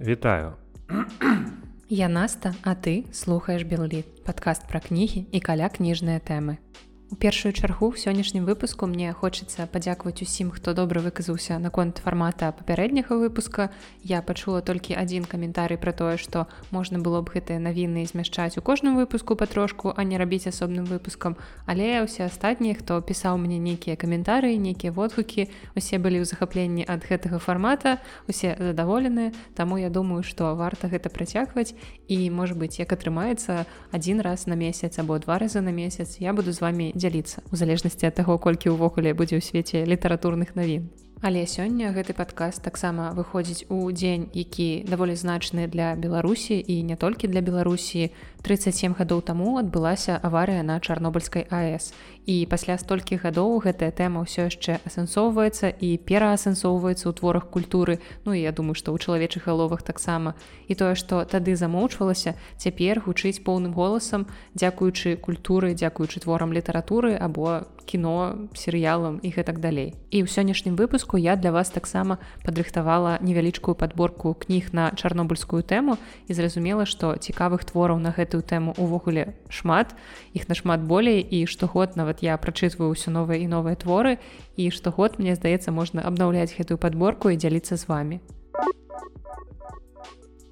вітаю. Я наста а ты слухаеш белліт падкаст пра кнігі і каля кніжныя тэмы У першую чаргу в сённяшнім выпуску мне хочацца падзякаваць усім, хто добра выказаўся наконт фармата папярэдняга выпуска. Я пачула толькі адзін каментарый пра тое, што можна было б гэтыя навіны змяшчаць у кожным выпуску патрошку, а не рабіць асобным выпускам. Але ўсе астатнія, хто пісаў мне нейкія каментары, нейкія водгукі, усе былі ў захапленні ад гэтага фармата, усе задаволеныя. Таму я думаю, што варта гэта працягваць і можа быць, як атрымаецца адзін раз на месяц або два разы на месяц я буду з вами дзяліцца у залежнасці ад таго колькі ўвогуле будзе ў свеце літаратурных навін Але сёння гэты падказ таксама выходзіць у дзень, які даволі значны для Беларусі і не толькі для Беларусі. 37 гадоў таму адбылася аварыя на чарнобыльскай АС. І пасля столькі гадоў гэтая тэма ўсё яшчэ асэнсоўваецца і пераасэнсоўваецца ў творах культуры. Ну і я думаю, што ў чалавечых галовах таксама. І тое, што тады замоўчвалася, цяпер гучыць поўным голасам, дзякуючы культуры, дзякуючы творам літаратуры або кіно, серыялам і гэтак далей. І ў сённяшнім выпуску я для вас таксама падрыхтавала невялічкую подборку кніг на чарнобыльскую тэму і зразумела што цікавых твораў на гэтую тэму увогуле шмат іх нашмат болей і штогод нават я прачытваю ўсё новыя і новыя творы і штогод мне здаецца можна абнаўляць гэтую подборку і дзяліцца з вами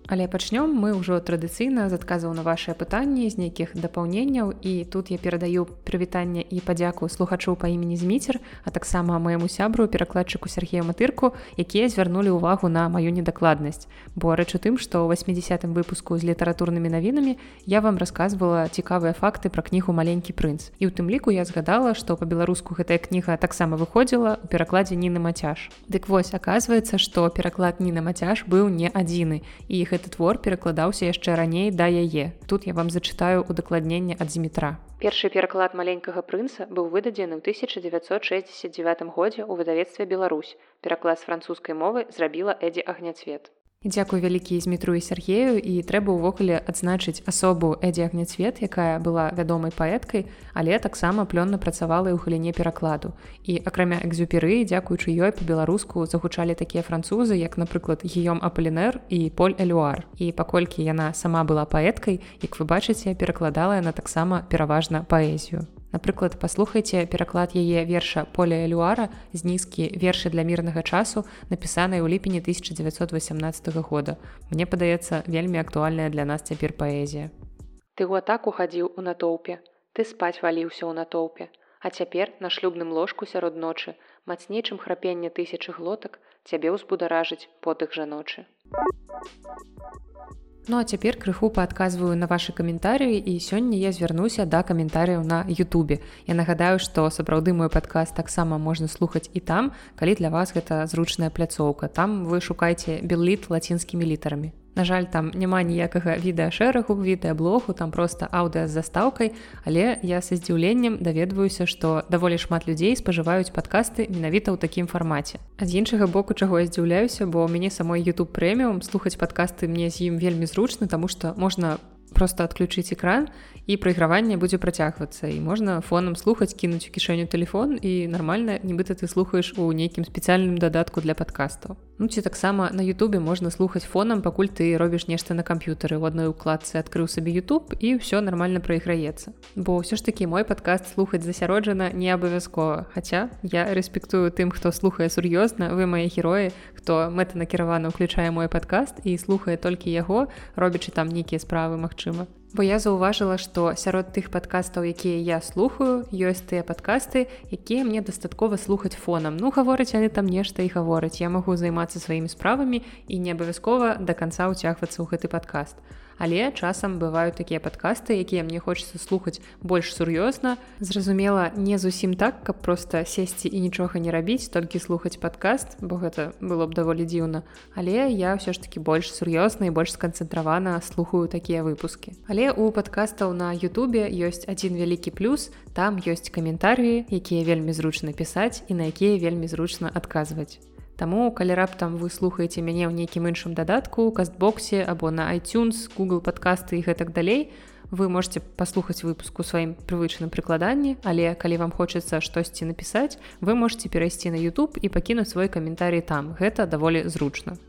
Але пачнём мы ўжо традыцыйна з адказаў на вашыя пытанні з нейкіх дапаўненняў і тут я перадаю прывітанне і падзяку слухачу па імені зміцер, а таксама майму сябру перакладчыку Сергею матырку, якія звярнулі ўвагу на маю недакладнасць. Бо рэч у тым, што ў 80 выпуску з літаратурнымі навінамі я вам расказвала цікавыя факты пра кнігу маленькі прынц. І ў тым ліку я згадала, што па-беларуску гэтая кніга таксама выходзіла у перакладзе ніны мацяж. Дык вось аказваецца, што пераклад ніна мацяж быў не адзіны і гэты твор перакладаўся яшчэ раней да яе. Тут я вам зачытаю удакладненне ад зімітра. Першы пераклад маленькага прынца быў выдадзены ў 1969 годзе ў выдавецтве Беларусь. Пераклад з французскай мовы зрабіла Эдзі агняцвет. Дзякуй вялікі змітру і Сергею і трэба ўвогуле адзначыць асобу Эдзі агняцвет, якая была вядомай паэткай, але таксама плённа працавала і ў галіне перакладу. І акрамя экзюперы, дзякуючы ёй па-беларуску загучалі такія французы, як напрыклад гіём апалінер і поль элюар. І паколькі яна сама была паэткай, як вы бачыце, перакладала яна таксама пераважна паэзію. Напрыклад, паслухайце пераклад яе верша поля Элюара з нізкі вершы для мірнага часу, напісанай у ліпені 1918 года. Мне падаецца вельмі актуальная для нас цяпер паэзія. Ты ў атаку хадзіў у натоўпе, ты спаць валіўся ў натоўпе, А цяпер на шлюбным ложку сярод ночы, мацнейчым храпенне тысячы глотак цябе ўзбударажыць потых жаночы. Ну а цяпер крыху паадказваю на ваши каментарыі і сёння я звярнуся да каментарыяў на Ютубе. Я нагадаю, што сапраўды мой падказ таксама можна слухаць і там, калі для вас гэта зручная пляцоўка. Там вы шукаеце белліт лацінскімі літарамі. На жаль, там няма ніякага відэашэрагу відэаблогу, там проста аўдыа з застаўкай, але я са здзіўленнем даведваюся, што даволі шмат людзей спажываюць падкасты менавіта ў такім фармаце. А з іншага боку чаго я здзіўляюся, бо ў мяне самой YouTube прэміум слухаць падкасты мне з ім вельмі зручна, таму што можна просто адключыць экран і прайграванне будзе працягвацца і можна фонам слухаць кінуць у кішэню телефон і нармальна нібыта ты слухаеш у нейкім спецыяльным дадатку для падкастаў Ну ці таксама на Ютубе можна слухаць фонам пакуль ты робіш нешта на камп'ютары у адной укладцы адкрыў сабе YouTube і ўсё нармальна прайграецца бо ўсё ж такі мой падкаст слухаць засяроджана не абавязкова Хаця я рэспектую тым хто слухае сур'ёзна вы мае героі хто мэтанакіравана ўключае мой падкаст і слухае толькі яго робячы там нейкія справы магчыма. Бо я заўважыла што сярод тых падкастаў якія я слухаю ёсць тыя падкасты якія мне дастаткова слухаць фонам. Ну гаворыць яны там нешта і гавораць. Я магу займацца сваімі справамі і не абавязкова да канца ўцягвацца ў гэты падкаст. а але часам бываюць такія падкасты якія мне хочацца слухаць больш сур'ёзна. Зразумела не зусім так каб просто сесці і нічога не рабіць толькі слухаць падкаст бо гэта было б даволі дзіўна. Але я ўсё ж таки больш сур'ёзна і больш сканцэнтравана слухаю такія выпускі. Але у падкастаў на Ютубе ёсць адзін вялікі плюс. Там ёсць каментарыі якія вельмі зручна пісаць і на якія вельмі зручна адказваць Таму калі раптам вы слухаеце мяне ў нейкім іншым дадатку кастбоксе або на iTunes Google падкасты і гэтак далей вы можете паслухаць выпуску сваім прывычным прыкладанні але калі вам хочацца штосьці напісаць вы можете перайсці на YouTube і пакінуць свой каментарый там. Гэта даволі зручна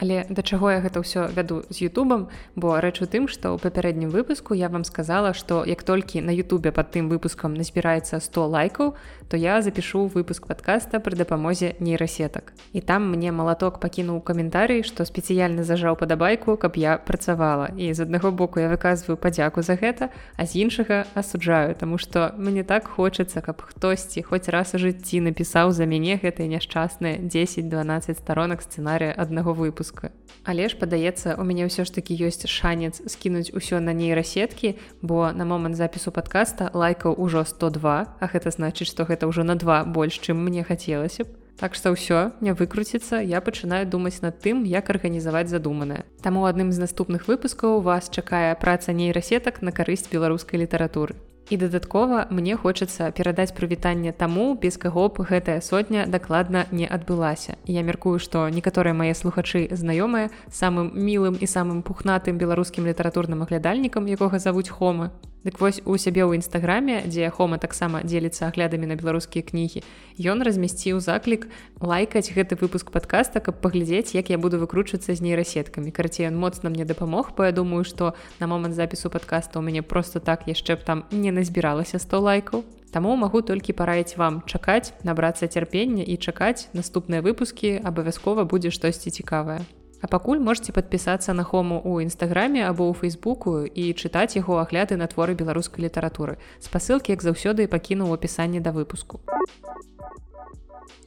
Але да чаго я гэта ўсё вяду з Ютубам, бо рэч у тым, што ў папярэднім выпуску я вам сказала, што як толькі на Ютубе пад тым выпускам назбіраецца 100 лайкаў, то я запишу выпуск падкаста пры дапамозе нейрасетак. І там мне малаток пакінуў каментарый, што спецыяльна зажаў падабайку, каб я працавала. І з аднаго боку я выказваю падзяку за гэта, а з іншага асуджаю, Таму што мне так хочацца, каб хтосьці хоць раз у жыцці напісаў за мяне гэтыя няшчасныя 10-12 старонак сцэнарыя аднаго выпуску выпуска. Але ж падаецца у мяне ўсё ж такі ёсць шанец скінуць усё на нейрасеткі бо на момант запісу подкаста лайкаў ужо 102 а гэта значыць што гэта ўжо на два больш чым мне хацелася б. Так што ўсё не выкруціцца я пачынаю думаць над тым як арганізаваць задуманае. Таму адным з наступных выпускаў вас чакае праца нейрасетак на карысць беларускай літаратуры І дадаткова мне хочацца перадаць прывітанне таму, без каго б гэтая сотня дакладна не адбылася. Я мяркую, што некаторыя мае слухачы знаёмыя самым мілым і самым пухнатым беларускім літаратурным аглядальнікам, якога завуць хомы. Дык вось у сябе ў нстаграме, дзе Хома таксама дзеліцца аглядамі на беларускія кнігі. Ён размясціў заклік лайкаць гэты выпуск падкаста, каб паглядзець, як я буду выкручвацца з нейрасеткамі. Карацей ён моцна мне дапамог, бо я думаю, што на момант запісу падкаста ў мяне просто так яшчэ б там не назбіралася 100 лайкаў. Таму магу толькі параіць вам чакаць, набрацца цярпення і чакаць наступныя выпускі абавязкова будзе штосьці цікавае. А пакуль можете подпісацца на хому ў нстаграме або ў фейсбуку і чытаць яго агляды на творы беларускай літаратуры. Спасылкі, як заўсёды пакінуў опісанне да выпуску.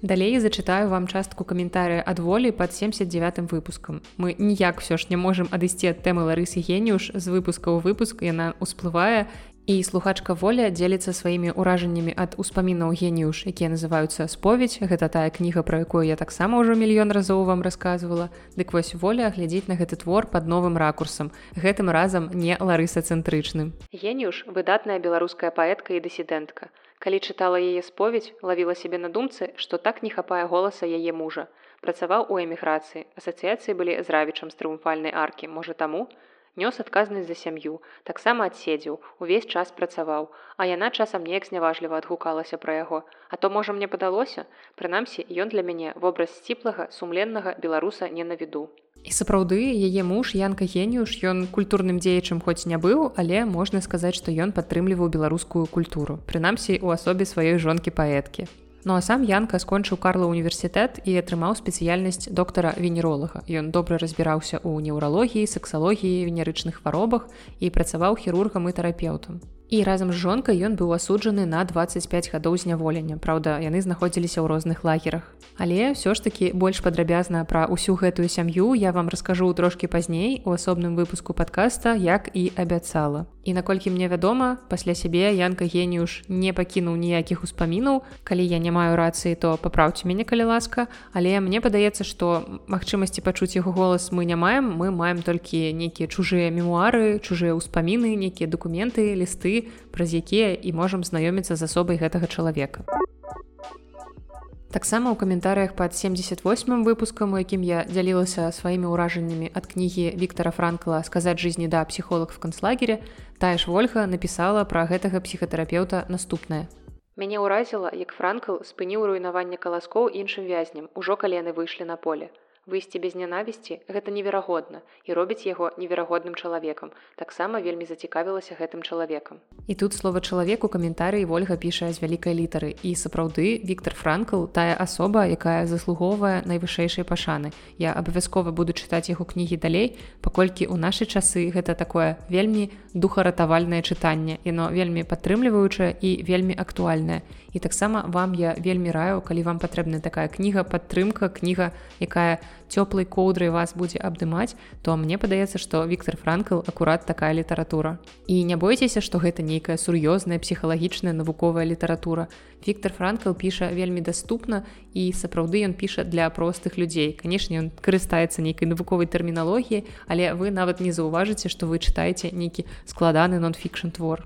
Далей зачытаю вам частку каментарыя ад волі пад 79 выпускам. Мы ніяк ўсё ж не можам адысці ад тэмы Ларысы Геніюш з выпуска ў выпуск яна ўсплывае і слухачка воля дзеліцца сваімі ўражаннямі ад успамінаў геніюш якія называюцца споведь гэта тая кніга про якую я таксама ўжо мільён разоў вам рассказывала дык вось воля глядзець на гэты твор под новым ракурсам. Гэтым разам не ларысацэнтрычным геніюш выдатная беларуская паэтка і дысідэнтка. Калі чытала яе споведь лавіла сябе на думцы што так не хапае голаса яе мужа. Працаваў у эміграцыі. Асацыяцыі былі з равічам з трыумфальнай аркі. Можа таму что нёс адказнасць за сям'ю таксама адседзеў увесь час працаваў. А яна часам неяк зняважліва адгукалася пра яго. А то можа мне падалося? Прынамсі ён для мяне вобраз сціплага сумленнага беларуса не на віду. І сапраўды яе муж янка геніюш ён культурным дзеячым хоць не быў але можна сказаць што ён падтрымліваў беларускую культуру прынамсі у асобе сваёй жонкі паэткі Ну а сам Янка скончыў Карла універсітэт і атрымаў спецыяльнасць доктара венеролага. Ён добра разбіраўся ў неўралогіі, сексалогіі, венерычных хваробах і працаваў хірургам і тэрапеўтам і разам з жонкай ён быў асуджаны на 25 гадоў зняволення Праўда яны знаходзіліся ў розных лагерах але ўсё ж таки больш падрабязна пра ўсю гэтую сям'ю я вам раскажу трошки пазней у асобным выпуску подкаста як і абяцала і наколькі мне вядома пасля сябе янка геніюш не пакінуў ніякіх успамінаў калі я не маю рацыі то папраўце мяне калі ласка. Але мне падаецца што магчымасці пачуць яго голас мы не маем. Мы маем толькі нейкія чужыя мемуары чужыя ўспаміны нейкія дакументы лісты праз якія і можам знаёміцца з асобай гэтага чалавека. Таксама ў каментарыях пад 78 выпускам, у якім я дзялілася сваімі ўражаннямі ад кнігі Віктора Франкла сказаць жизни да псіхолог в канцлагере, тая ж ольга напісала пра гэтага псіхатэрапеўта наступнае. Мяне ўразіла, як Франкл спыніў руйнаванне каласкоў іншым вязням, ужо калі яны выйшлі на поле выйсці без нянавісці гэта неверагодна і робіць яго неверагодным чалавекам. Таксама вельмі зацікавілася гэтым чалавекам. І тут слова чалавек у каментарыі ольга піша з вялікай літары. І сапраўды Віктор франкл тая асоба якая заслугоўвае найвышэйшай пашаны. Я абавязкова буду чытаць яго кнігі далей паколькі ў нашы часы гэта такое вельмі духаратавальнае чытанне. Яно вельмі падтрымліваючае і вельмі актуальнае. І таксама вам я вельмі раю калі вам патрэбна такая кніга падтрымка кніга якая цёплай коўдрай вас будзе абдымаць то мне падаецца што Віктор франкл акурат такая літаратура і не бойцеся што гэта нейкая сур'ёзная псіхалагічная навуковая літаратура Віктор франкл піша вельмі даступна і сапраўды ён піша для простых людзей канешне ён карыстаецца нейкай навуковай тэрміналогіі але вы нават не заўважыце што вы чытаеце нейкі складаны нон-фікшн твор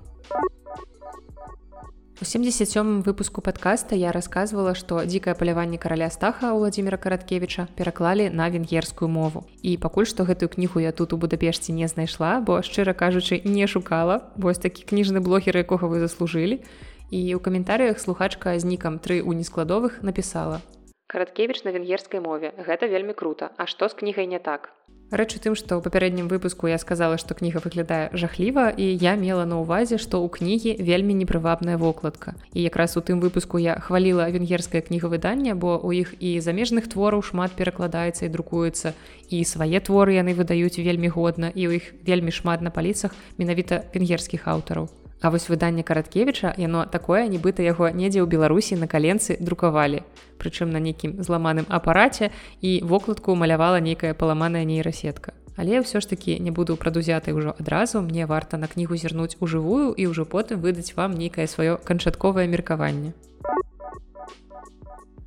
У 77 выпуску подкаста я рассказывала, што дзікае паляванне караля стаха Владимира караткевича пераклалі на венгерскую мову. І пакуль што гэтую кнігу я тут у Будапешце не знайшла, бо шчыра кажучы, не шукала, вось такі кніжны блогер, якога вы заслужылі. І ў каментарыях слухачка з нікам тры у нескладовых напісала: караткевіч на венгерскай мове. Гэта вельмі круто. А што з кнігай не так рэч у тым што ў папярэднім выпуску я сказала што кніга выглядае жахліва і я мела на ўвазе што ў кнігі вельмі непрывабная вокладка. І якраз у тым выпуску я хваліла венгерскае кнігавыданне бо у іх і замежных твораў шмат перакладаецца і друкуецца і свае творы яны выдаюць вельмі годна і ў іх вельмі шмат на паліцах менавіта венгерскіх аўтараў А вось выданне караткевіча яно такое нібыта яго недзе ў беларусі на каленцы друкавалі прычым на нейкім зламаным апараце і вокладку малявала нейкая паламаная нейрасетка. Але ўсё ж такі не буду прадузятай ўжо адразу мне варта на кнігу зірнуць у жывую і ўжо потым выдаць вам нейкае сваё канчатковае меркаванне.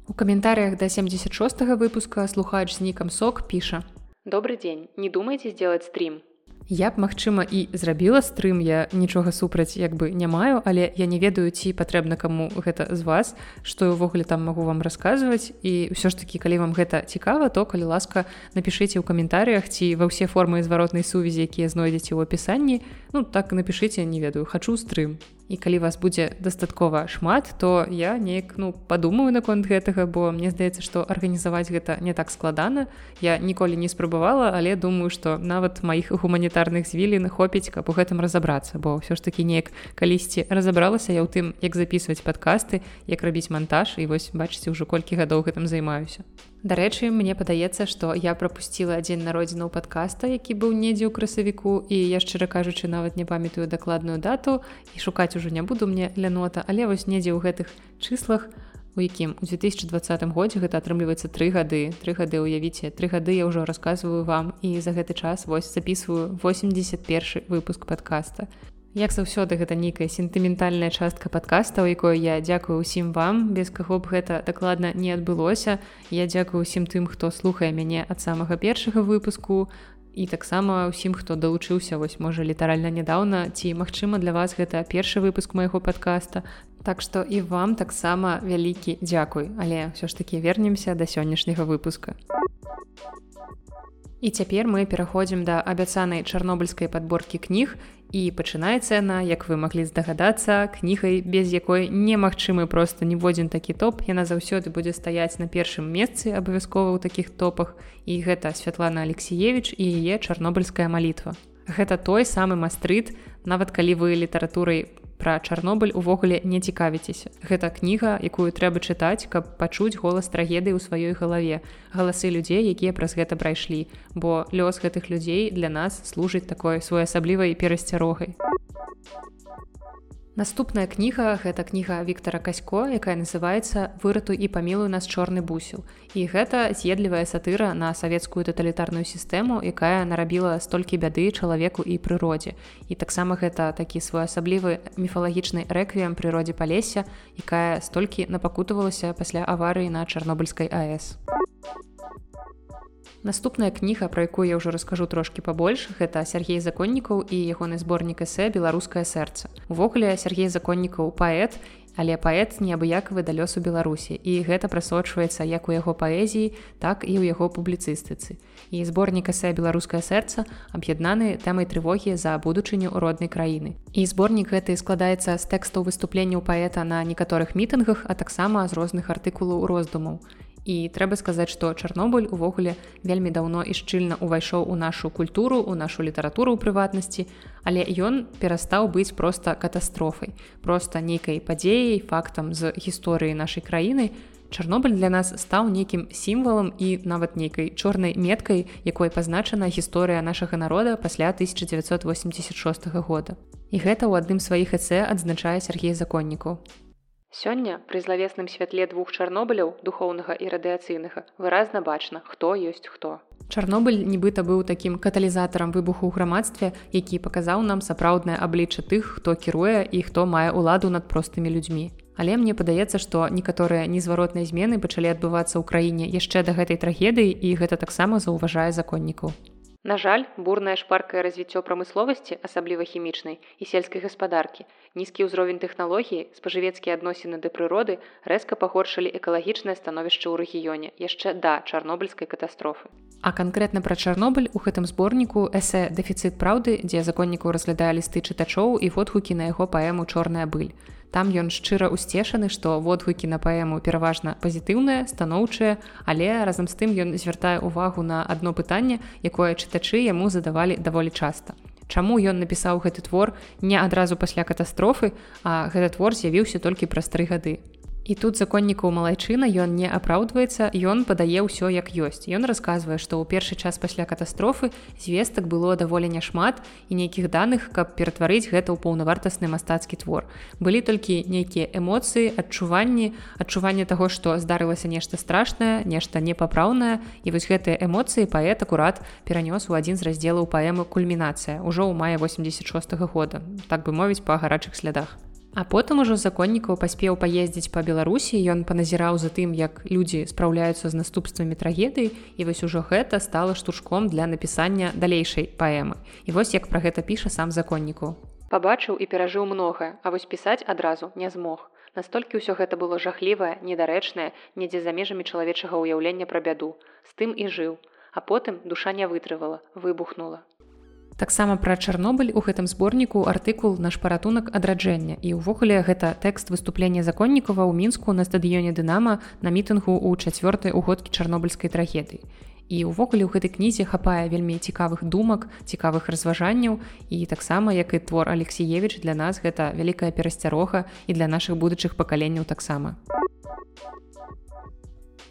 У каментарях да 76 выпуска слухач з нікам сок піша. Добрый дзень не думайце сделать стрим Я б, магчыма, і зрабіла стрым, я нічога супраць як бы не маю, але я не ведаю, ці патрэбна каму гэта з вас, што ўвогуле там магу вам расказваць. І ўсё ж такі, калі вам гэта цікава, то калі ласка, напішыце ў каментарыях ці ва ўсе формы зваротнай сувязі, якія знойдзеце ў апісанні, ну так напішыце, не ведаю, хачу стрым і калі вас будзе дастаткова шмат то я неяк ну падумаю наконт гэтага бо мне здаецца што арганізаваць гэта не так складана. Я ніколі не спрабавала але думаю што нават маіх гуманітарных звілін хопіць каб у гэтым разаобрацца бо ўсё ж такі неяк калісьці разабралася я ў тым як записываць падкасты як рабіць монтаж і вось бачыце ўжо колькі гадоў гэтым займаюся Дарэчы, мне падаецца, што я прапусціла адзін народзінаў падкаста, які быў недзе ў красавіку і я шчыра кажучы, нават не памятаю дакладную дату і шукаць ужо не буду мне ля нота, але вось недзе ў гэтых чыслах, у якім у 2020 годзе гэта атрымліваецца тры гады. Тры гады уявіце тры гады я ўжо расказваю вам і за гэты час вось записываю 81 выпуск подкаста Як заўсёды гэта нейкая сентыментальная частка падкаста, у якой я дзякую ўсім вам, без каго б гэта дакладна не адбылося. Я дзякую ўсім тым, хто слухае мяне ад самага першага выпуску і таксама ўсім, хто далучыўся вось можа літаральна нядаўна ці магчыма для вас гэта першы выпуск майго падкаста. Так што і вам таксама вялікі дзякуй, але ўсё ж такі вернемся да сённяшняга выпуска. І цяпер мы пераходзім да абяцанай чарнобыльскай падборкі кніг і пачынаецца яна як вы маглі здагадацца кнігай без якой немагчымы просто ніводзін такі топ. Яна заўсёды будзе стаяць на першым месцы абавязкова ў такіх топах. І гэта святлана алексеевич і яе чарнобыльская малітва. Гэта той самы мастрыт нават калі вы літаратурай пра чарнобыль увогуле не цікавіцеся. Гэта кніга якую трэба чытаць каб пачуць голас трагедыі ў сваёй галаве галасы людзей якія праз гэта прайшлі. Бо лёс гэтых людзей для нас служыць такой своеасаблівай перасцярогай Наступная кніга гэта кніга Віктора Касько, якая называецца вырату і памілую нас чорны бусел. І гэта з'едлівая сатыра на савецкую таталітарную сістэму, якая нарабіла столькі бяды чалавеку і прыродзе. І таксама гэта такі своеасаблівы міфалагічны рэквіем прыродзе палесся, якая столькі напакутавалася пасля аварыі на чарнобыльскай АС. Наступная кніга, пра якую я ўжо раскажу трошкі пабольш, гэта Сергей законнікаў і ягоны зборнік эсэ беларускае сэрца. Увогуле Сергей законнікаў паэт, але паэт неабыякавы далёс у Беларусі і гэта прасочваецца як у яго паэзіі, так і ў яго публіцыстыцы. І зборнік эсэ беларускае сэрца аб'яднаны тэмай трывогі за будучыню роднай краіны. І зборнік гэты складаецца з тэкстаў выступленняў паэта на некаторых мітынгах, а таксама з розных артыкулаў роздумаў. І трэба сказаць, што Чарнобыль увогуле вельмі даўно і шчыльна ўвайшоў у нашу культуру, у нашу літаратуру ў прыватнасці, але ён перастаў быць проста катастрофай, проста нейкай падзеяй, фактам з гісторыі нашай краіны. Чарнобыль для нас стаў нейкім сімвалам і нават нейкай чорнай меткай, якой пазначана гісторыя нашага народа пасля 1986 года. І гэта ў адным сваіх эсэ адзначае Сергей законнікаў. Сёння пры злавесным святле двух чарнобыляў духоўнага і радыяцыйнага выразна бачна, хто ёсць хто. Чарнобыль нібыта быў такім каталізатарам выбуху ў грамадстве, які паказаў нам сапраўднае аблічча тых, хто кіруе і хто мае ўладу над простымі людзьмі. Але мне падаецца, што некаторыя незваротныя змены пачалі адбывацца ў краіне яшчэ да гэтай трагедыі і гэта таксама заўважае законнікаў. На жаль, бурнае шпаркае развіццё прамысловасці, асабліва хімічнай і сельскай гаспадаркі, нізкі ўзровень тэхналогіі, спажывецкія адносіны да прыроды рэзка пагоршылі экалагічнае становішча ў рэгіёне яшчэ да чарнобыльскай катастрофы. А канкрэтна пра Чарнобыль у гэтым зборніку эсэ дэфіцыт праўды, дзе законнікаў разглядае лісты чытачоў і водгукі на яго паэму чорная быль. Там ён шчыра ўсцешаны, што водгукі на паэму пераважна пазітыўныя, станоўчыя, але разам з тым ён звяртае ўвагу на адно пытанне, якое чытачы яму задавалі даволі часта. Чаму ён напісаў гэты твор не адразу пасля катастрофы, а гэты твор з'явіўся толькі праз тры гады. І тут законнікаў малайчына ён не апраўдваецца, ён падае ўсё як ёсць. Ён расказвае, што ў першы час пасля катастрофы звестак было даволі няшмат і нейкіх даных, каб ператварыць гэта ў паўнавартасны мастацкі твор. Былі толькі нейкія эмоцыі, адчуванні, адчуванне таго, што здарылася нешта страшнае, нешта непапраўнае. І вось гэтыя эмоцыі паэт акурат перанёс у адзін з раздзелаў паэмы кульмінацыя ўжо ў мае 86 -го года, так бы мовіць па гарачых слядах. А потым ужо законнікаў паспеў паездзіць па Беларусі, ён паназіраў за тым, як людзі спраўляюцца з наступствамі трагедыі і вось ужо гэта стала штуршком для напісання далейшай паэмы. І вось як пра гэта піша сам законніку. Пабачыў і перажыў многа, а вось пісаць адразу не змог. Настолькі ўсё гэта было жахлівае, недарэчнае, недзе за межамі чалавечага ўяўлення пра бяду. З тым і жыў. А потым душа не вытрывала, выбухнула. Таксама пра Чарнобыль у гэтым зборніку артыкул наш паратунак адраджэння і ўвогуле гэта тэкст выступлення законнікава ў мінску на стадыёне дынама на мітынгу ў чацвёртай угодкі чарнобыльскай трагедыі. І ўвогуле ў гэтай кнізе хапае вельмі цікавых думак, цікавых разважанняў і таксама як і твор Алексеевич для нас гэта вялікая перасцярога і для нашых будучых пакаленняў таксама.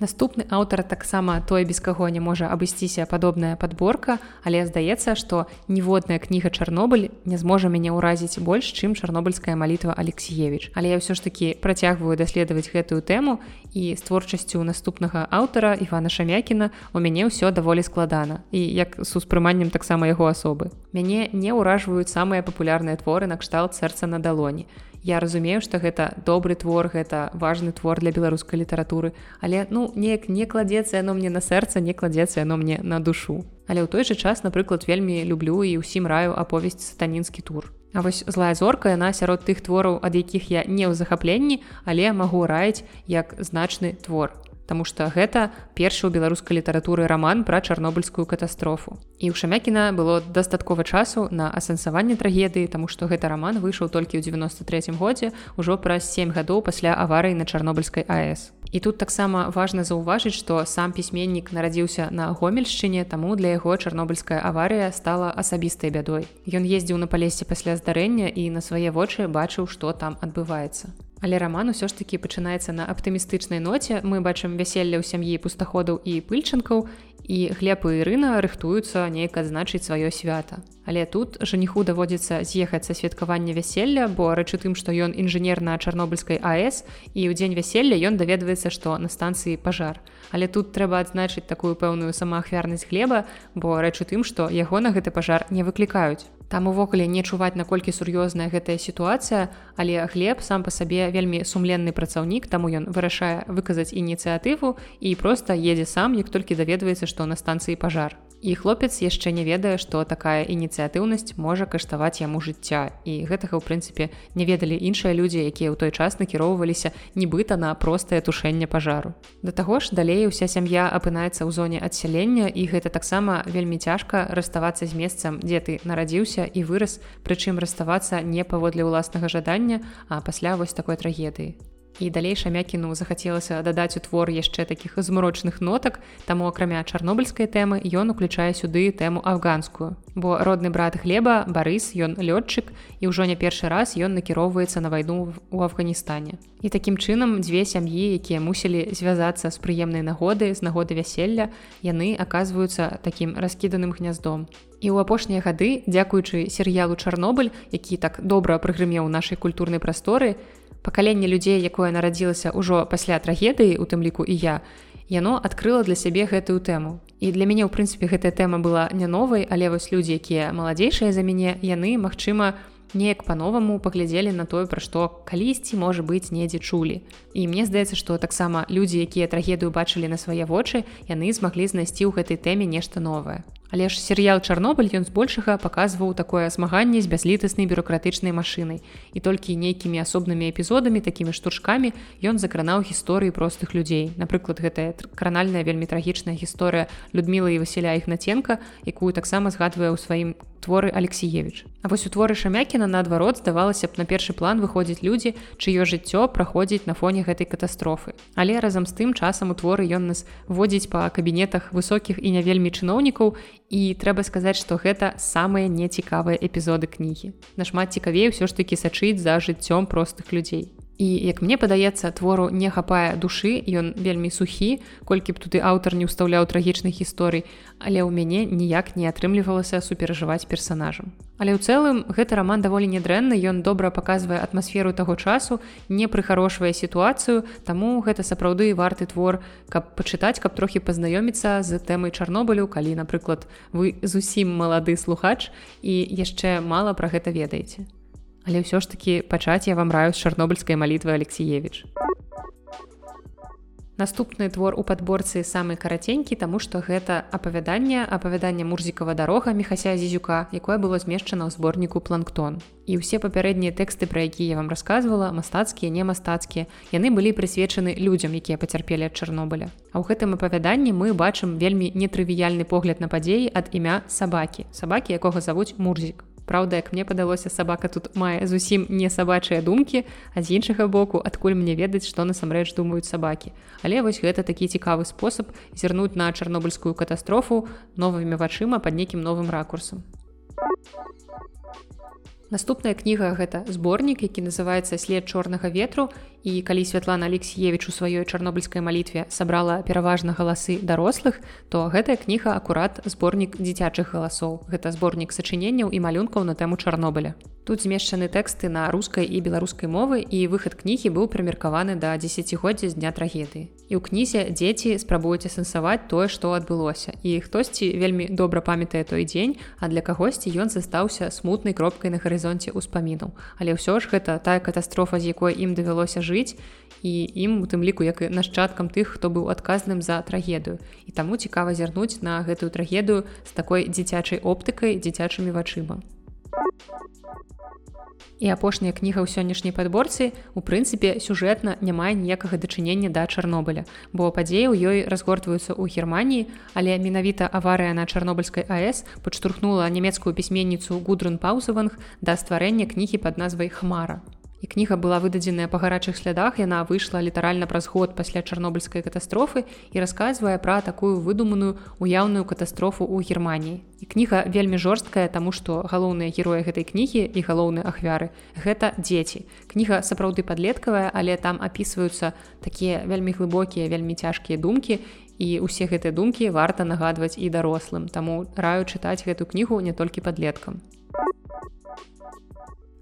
Наступны аўтар таксама той без каго не можа абысціся падобная падборка, але здаецца, што ніводная кніга Чарнобыль не зможа мяне ўразіць больш, чым чарнобыльская малітва Алексеевич. Але я ўсё ж такі працягваю даследаваць гэтую тэму і з творчасцю наступнага аўтара Івана Шамякіна у мяне ўсё даволі складана і як з успрыманнем таксама яго асобы. Мяне не ўражваюць самыя папулярныя творы накшталт сэрца на далоні я разумею что гэта добры твор гэта важны твор для беларускай літаратуры але ну неяк не кладзецца яно мне на сэрца не кладзецца яно мне на душу. Але ў той жа час напрыклад вельмі люблю і ўсім раю аповесць сатанінскі тур А вось злая зорка яна сярод тых твораў ад якіх я не ў захапленні але магу раіць як значны твор Таму што гэта першы ў беларускай літаратуры раман пра чарнобыльскую катастрофу. І ў шамякіна было дастаткова часу на асэнсаванне трагедыі, таму што гэты раман выйшаў толькі ў 93 годзе ўжо праз 7 гадоў пасля аварыі на чарнобыльскай АС. І тут таксама важна заўважыць, што сам пісьменнік нарадзіўся на гомельшчыне, таму для яго чарнобыльская аварыя стала асабістай бядой. Ён ездзіў на палесе пасля здарэння і на свае вочы бачыў, што там адбываецца. Але раман усё ж такі пачынаецца на аптымістычнай ноце. Мы бачым вяселле ў сям'і пустаходаў і пыльчынкаў і глеб і Ірына рыхтуюцца неяк адзначыць сваё свята. Але тут жаніху даводзіцца з'ехаць са святкавання вяселля, бо рэчы тым, што ён інжынер на чарнобыльскай АС і ў дзень вяселля ён даведваецца, што на станцыі пажар. Але тут трэба адзначыць такую пэўную самаахвярнасць глеба, бо рэчы тым, што яго на гэты пажар не выклікаюць. Там увогуле не чуваць наколькі сур'ёзная гэтая сітуацыя, але глеб сам па сабе вельмі сумленны працаўнік, таму ён вырашае выказаць ініцыятыву і проста едзе сам, як толькі даведваецца, што на станцыі пажар. І хлопец яшчэ не ведае, што такая ініцыятыўнасць можа каштаваць яму жыцця. І гэтага ў прынцыпе не ведалі іншыя людзі, якія ў той час накіроўваліся нібыта на простае тушэнне пажару. Да таго ж далей уся сям'я апынаецца ў зоне адсялення і гэта таксама вельмі цяжка раставацца з месцам, дзе ты нарадзіўся і вырас, прычым раставацца не паводле ўласнага жадання, а пасля вось такой трагедыі і далей шамякіну захацелася дадаць у твор яшчэ такіх змрочных нотак таму акрамя чарнобыльскай тэмы ён уключае сюды тэму афганскую. Бо родны брат хлеба барыс ён лётчык і ўжо не першы раз ён накіроўваецца на вайну у афганістане. І такім чынам дзве сям'і якія мусілі звязацца з прыемнай нагоды з нагоды вяселля яны аказваюцца такім раскіданым гняздом. І ў апошнія гады, дзякуючы серыялу Чарнобыль, які так добра прыгрымеў нашай культурнай прасторы, пакаленне людзей якое нарадзілася ўжо пасля трагедыі у тым ліку і я яно адкрыла для сябе гэтую тэму. І для мяне ў прынцыпе гэтая тэма была не новай але вось людзі якія маладзейшыя за мяне яны магчыма неяк па-новаму паглядзелі на тое пра што калісьці можа быць недзе чулі. І мне здаецца што таксама людзі якія трагедыю бачылі на свае вочы яны змаглі знайсці ў гэтай тэме нешта новае Але ж серыял Чарнобыль ён збольшага паказваў такое змаганне з бязлітаснай бюрократычнай машынай. І толькі нейкімі асобнымі эпізодамі такімі штуршкамі ён закранаў гісторыі простых людзей. Напрыклад, гэтая кранальная вельмі трагічная гісторыя Людміла і Васіля Ігнаценка, якую таксама згадвае ў сваім творы алексеевич. А вось у творы шамякіна наадварот здавалася б на першы план выходзіць людзі чыё жыццё праходзіць на фоне гэтай катастрофы. Але разам з тым часам у творы ён нас водзіць па кабінетах высокіх і не вельмі чыноўнікаў і трэба сказаць што гэта самыя нецікавыя эпізоды кнігі. Нашмат цікавей ўсё ж такі сачыць за жыццём простых людзей І як мне падаецца твору не хапае душы ён вельмі сухі колькі б туды аўтар не ўстаўляў трагічных гісторый але ў мяне ніяк не атрымлівалася суперажываць персонажам але ў цэлым гэты роман даволі нядрэнны ён добра паказвае атмасферу таго часу не прыхарошвае сітуацыю таму гэта сапраўды варты твор каб пачытаць каб трохі пазнаёміцца з тэмай чарнобылю калі напрыклад вы зусім малады слухач і яшчэ мала пра гэта ведаеце Але ўсё ж такі пачаць я вам раю з чарнобыльскай малітвы Алексеевич. Наступны твор у падборцы самы караценькі, таму што гэта апавяданне апавядання мурзікава дарога мехася зізюка, якое было змешчана ў зборніку планктон. І ўсе папярэднія тэксты, пра якія я вам расказвала, мастацкія, не мастацкія, яны былі прысвечаны людзям, якія пацярпелі ад Чарнобыля. А ў гэтым апавяданні мы бачым вельмі нетрывіяльны погляд на падзеі ад імя сабакі, сабакі, якога завуць мурзік. Праўда, як мне падалося сабака тут мае зусім не сабачыя думкі, а з іншага боку, адкуль мне ведаць, што насамрэч думаюць сабакі. Але вось гэта такі цікавы спосаб зірнуць на чарнобыльскую катастрофу новымі вачыма пад нейкім новым ракурсам. Наступная кніга гэта зборнік, які называецца след чорнага ветру і калі святлана алексеевич у сваёй чарнобыльскай малітве сабрала пераважна галасы дарослых, то гэтая кніга акурат зборнік дзіцячых галасоў. Гэта зборнік сачыненняў і малюнкаў на тэму Чарнобыля. Тут змешчаны тэксты на рускай і беларускай мовы і выхад кнігі быў прымеркаваны да дзесяцігоддзя з дня трагедыі. І ў кнізе дзеці спрабуюць асэнсаваць тое, што адбылося. І хтосьці вельмі добра памятае той дзень, а для кагосьці ён застаўся смутнай кропкай на гарызонце ўспамінаў але ўсё ж гэта тая катастрофа з якой ім давялося жыць і ім у тым ліку як і нашчадкам тых хто быў адказным за трагедыю і таму цікава зірнуць на гэтую трагедыю з такой дзіцячай оптыкай дзіцячымі вачыма і апошняя кніга ў сённяшняй падборцы у прынцыпе сюжэтна не мае ніякага дачынення да чарнобыля бо падзеі ў ёй разгортваюцца ў германії але менавіта аварыя на чарнобыльскай аэс падштурхнула нямецкую пісьменніцу гудрун паузаванг да стварэння кнігі под назвай хмара і кніга была выдадзеная па гарачых слядах яна выйшла літаральна праз год пасля чарнобыльскай катастрофы і расказвае пра такую выдуманую уяўную катастрофу ў германії і кніга вельмі жорсткая таму што галоўныя героі гэтай кнігі і галоўныя ахвяры гэта дзеці. Кніга сапраўды падлеткавая але там апісваюцца такія вельмі глыбокія вельмі цяжкія думкі і усе гэтыя думкі варта нагадваць і дарослым. Таму раю чытаць гэту кнігу не толькі падлеткам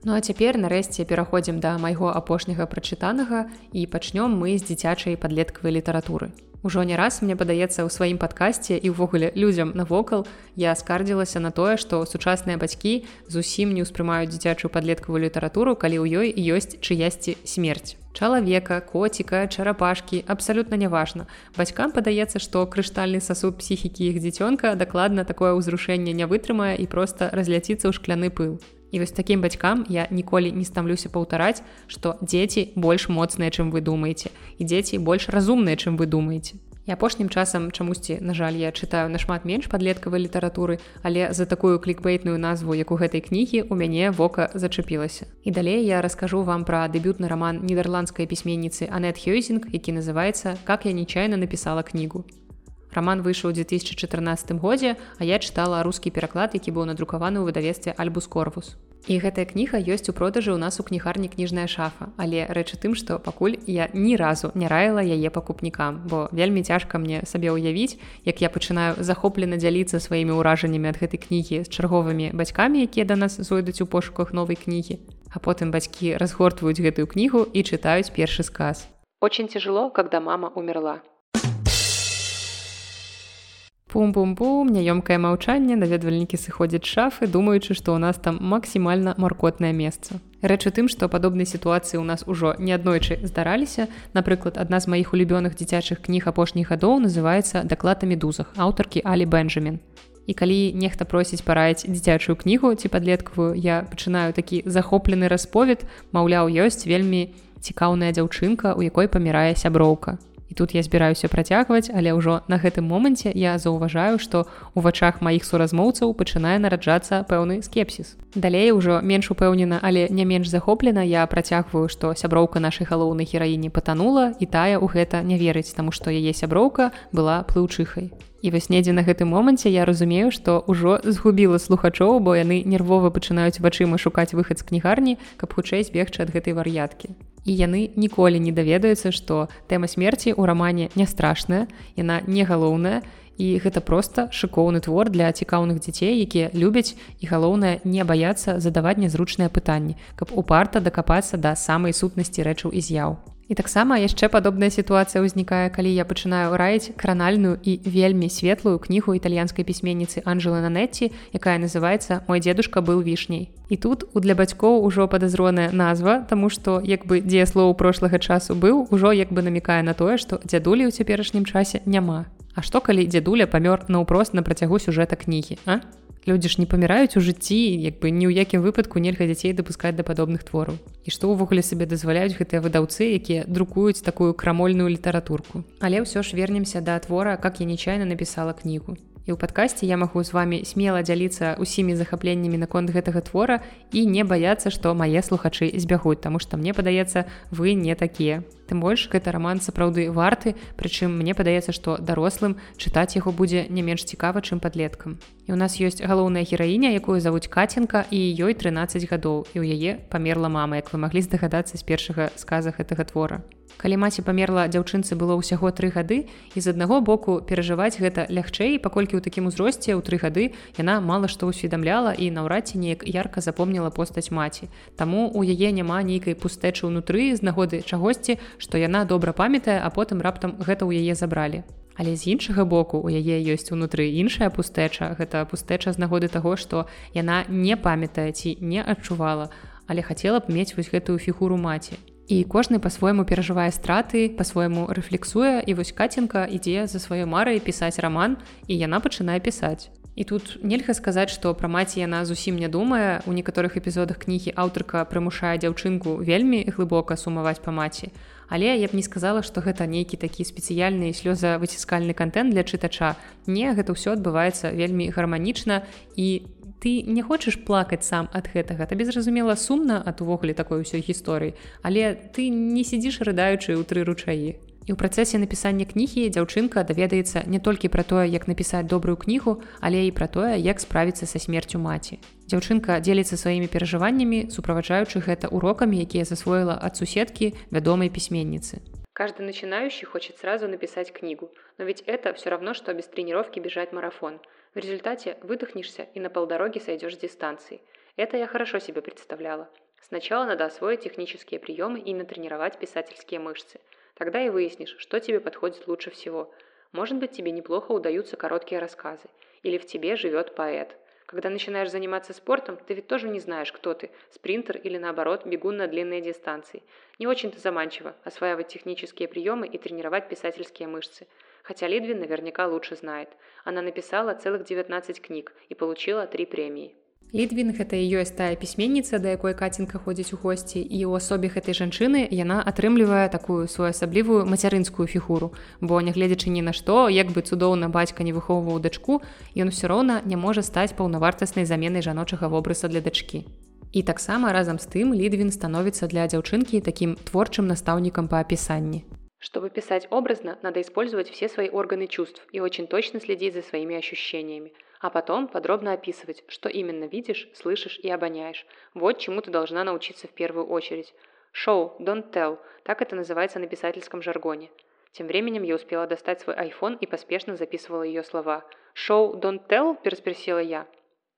Ну а цяпер нарэшце пераходзім да майго апошняга прачытанага і пачнём мы з дзіцячай падлеткавай літаратуры. Ужо не раз мне падаецца ў сваім падкасці і ўвогуле людзям навокал я скардзілася на тое, што сучасныя бацькі зусім не ўспрымаюць дзіцячую падлеткавую літаратуру, калі ў ёй ёсць чыясьці смерць. Чалавека, коціка, чарапашкі абсалютна няважна. Бацькам падаецца, што крыштальны сасуд псіхікі іх дзіцёнка дакладна такое ўзрушэнне не вытрымае і проста разляціцца ў шкляны пыл. І вось такім бацькам я ніколі не стамлюся паўтараць, што дзеці больш моцныя, чым вы думаеце і дзеці больш разумныя, чым вы думаеце. І апошнім часам чамусьці, на жаль, я чытаю нашмат менш падлеткавай літаратуры, але за такую клікбейтную назву, як у гэтай кнігі у мяне вока зачапілася. І далей я раскажу вам пра дэбютны раман нідерландскай пісьменніцы Анет Хёйзінг, які называецца как я нечаянна напісала кнігу. Раман выйшаў у 2014 годзе, а я чытала рускі пераклад, які быў надрукаваны ў выдавестве альбус корвус. І гэтая кніга ёсць у продажы ў нас у кнігарні кніжная шафа, але рэчы тым, што пакуль я ні разу не раіла яе пакупнікам, бо вельмі цяжка мне сабе ўявіць, як я пачынаю захоплена дзяліцца сваімі ўражаннямі ад гэтай кнігі з чарговымі бацькамі, якія да нас зойдуць у пошуках новай кнігі. А потым бацькі разгортваюць гэтую кнігу і чытаюць першы сказ. Очень тяжело, когда мама умерла. Пум-пум-пум, няёмкае маўчанне, наведвальнікі сыходзяць шафы, думаючы, што ў нас там максімальна маркотнае месца. Рэч у тым, што падобнай сітуацыі ў нас ужо неаднойчы здараліся. Напрыклад, адна з маіх улюбёных дзіцячых кніг апошніх гадоў называецца дакладамі дузах аўтаркі Алі Бенджамін. І калі нехта просіць параіць дзіцячую кнігу ці падлеткавую, я пачынаю такі захоплены расповед, маўляў, ёсць вельмі цікаўная дзяўчынка, у якой памірае сяброўка І тут я збіраюся працягваць, але ўжо на гэтым моманце я заўважаю, што у вачах маіх суразмоўцаў пачынае нараджацца пэўны скепсіс. Далей ужо менш упэўнена, але не менш захоплена я працягваю, што сяброўка нашай галоўнай гераіні патанула і тая ў гэта не верыць, таму што яе сяброўка была плыўчыхай. І вось недзе на гэтым моманце я разумею, што ўжо згубіла слухачоў, бо яны нервова пачынаюць вачыма шукаць выхад з кнігарні, каб хутчэй збегчы ад гэтай вар'яткі. І яны ніколі не даведаюцца што тэма смерці ў рамане не страшная яна не галоўная і гэта проста шыкоўны твор для цікаўных дзяцей якія любяць і галоўнае не баяцца задаваць нязручныя пытанні каб упарта дакапацца да самай сутнасці рэчаў і з'яў І таксама яшчэ падобная сітуацыя ўзнікае, калі я пачынаю раіць кранальную і вельмі светлую кнігу італьянскай пісьменніцы Анжелы Нанетці, якая называецца мой дзедушка быў вішняй. І тут у для бацькоў ужо падазроная назва, таму што як бы дзеяслоў прошлага часу быў, ужо як бы намікае на тое, што дзядулі ў цяперашнім часе няма. А што калі дзядуля памёр наўпрост на працягу сюжэта кнігі, а? Людзі ж не паміраюць у жыцці, як бы ні ў якім выпадку нельга дзяцей дапускаць да падобных твораў. І што ўвогуле сабе дазваляюць гэтыя выдаўцы, якія друкуюць такую крамольную літаратурку. Але ўсё ж вернемся да твора, как я нечайна напісала кнігу. І ў падкасці я магу з вами смела дзяліцца ўсімі захапленнямі наконт гэтага твора і не баяцца, што мае слухачы збягуць, таму што мне падаецца, вы не такія. Тым больш гэта раман сапраўды варты, прычым мне падаецца, што дарослым чытаць яго будзе не менш цікава, чым падлеткам. І у нас ёсць галоўная гераіня, якую завуць каценка і ёй 13 гадоў і ў яе памерла мама, як вы маглі здагадацца з першага сказа гэтага твора калі маці памерла дзяўчынцы было ўсяго тры гады і з аднаго боку перажываць гэта лягчэй паколькі ў такім узросце ў тры гады яна мала што ўсведамляла і наўрад ці неяк ярка запомніла постаць маці. Таму у яе няма нейкай пустэчы ўнутры з нагоды чагосьці што яна добра памятае а потым раптам гэта ў яе забралі. Але з іншага боку у яе ёсць унутры іншая пустэча гэта пустэча з нагоды таго што яна не памятае ці не адчувала але хацела б мець вось гэтую фігуру маці і кожны па-свойму перажывае страты па-свойму рэфлексуе і вось каценка ідзе за сваёй марай пісаць раман і яна пачынае пісаць і тут нельга сказаць што пра маці яна зусім не думае у некаторых эпізодах кнігі аўтарка прымушае дзяўчынку вельмі глыбока сумаваць па маці але я б не сказала што гэта нейкі такі спецыяльны слёза выціскальны контент для чытача не гэта ўсё адбываецца вельмі гарманічна і не ты не хочаш плакаць сам ад гэтага? Табе зразумела сумна ад увогуле такой усёй гісторыі але ты не сядзіш рыдаючы ў тры ручаі. І ў працэсе напісання кнігі дзяўчынка даведаецца не толькі пра тое як напісаць добрую кнігу але і пра тое як справіцца са смерцю маці. Дзяўчынка дзеліцца сваімі перажываннямі суправаджаючы гэта урокамі якія засвоіла ад суседкі вядомай пісьменніцы. Каждый начинающий хочет сразу написать книгу, но ведь это все равно, что без тренировки бежать марафон. В результате выдохнешься и на полдороги сойдешь с дистанции. Это я хорошо себе представляла. Сначала надо освоить технические приемы и натренировать писательские мышцы. Тогда и выяснишь, что тебе подходит лучше всего. Может быть, тебе неплохо удаются короткие рассказы. Или в тебе живет поэт. Когда начинаешь заниматься спортом, ты ведь тоже не знаешь, кто ты – спринтер или наоборот бегун на длинные дистанции. Не очень-то заманчиво осваивать технические приемы и тренировать писательские мышцы – хотя Лидвин наверняка лучше знает. Она написала целых 19 книг и получила три премии. Лідвін гэта і ёсць тая пісьменніца, да якой кацінка ходзіць у госці і ў асобе гэтай жанчыны яна атрымлівае такую своеасаблівую мацярынскую фігуру. Бо нягледзячы ні на што, як бы цудоўна бацька не выхоўваў дачку, ён усё роўна не можа стаць паўнавартаснай заменай жаночага вобраса для дачкі. І таксама разам з тым лідвін становіцца для дзяўчынкі такім творчым настаўнікам па апісанні. Чтобы писать образно, надо использовать все свои органы чувств и очень точно следить за своими ощущениями, а потом подробно описывать, что именно видишь, слышишь и обоняешь. Вот чему ты должна научиться в первую очередь. Show, don't tell, так это называется на писательском жаргоне. Тем временем я успела достать свой iPhone и поспешно записывала ее слова. «Show, don't tell?» – переспросила я.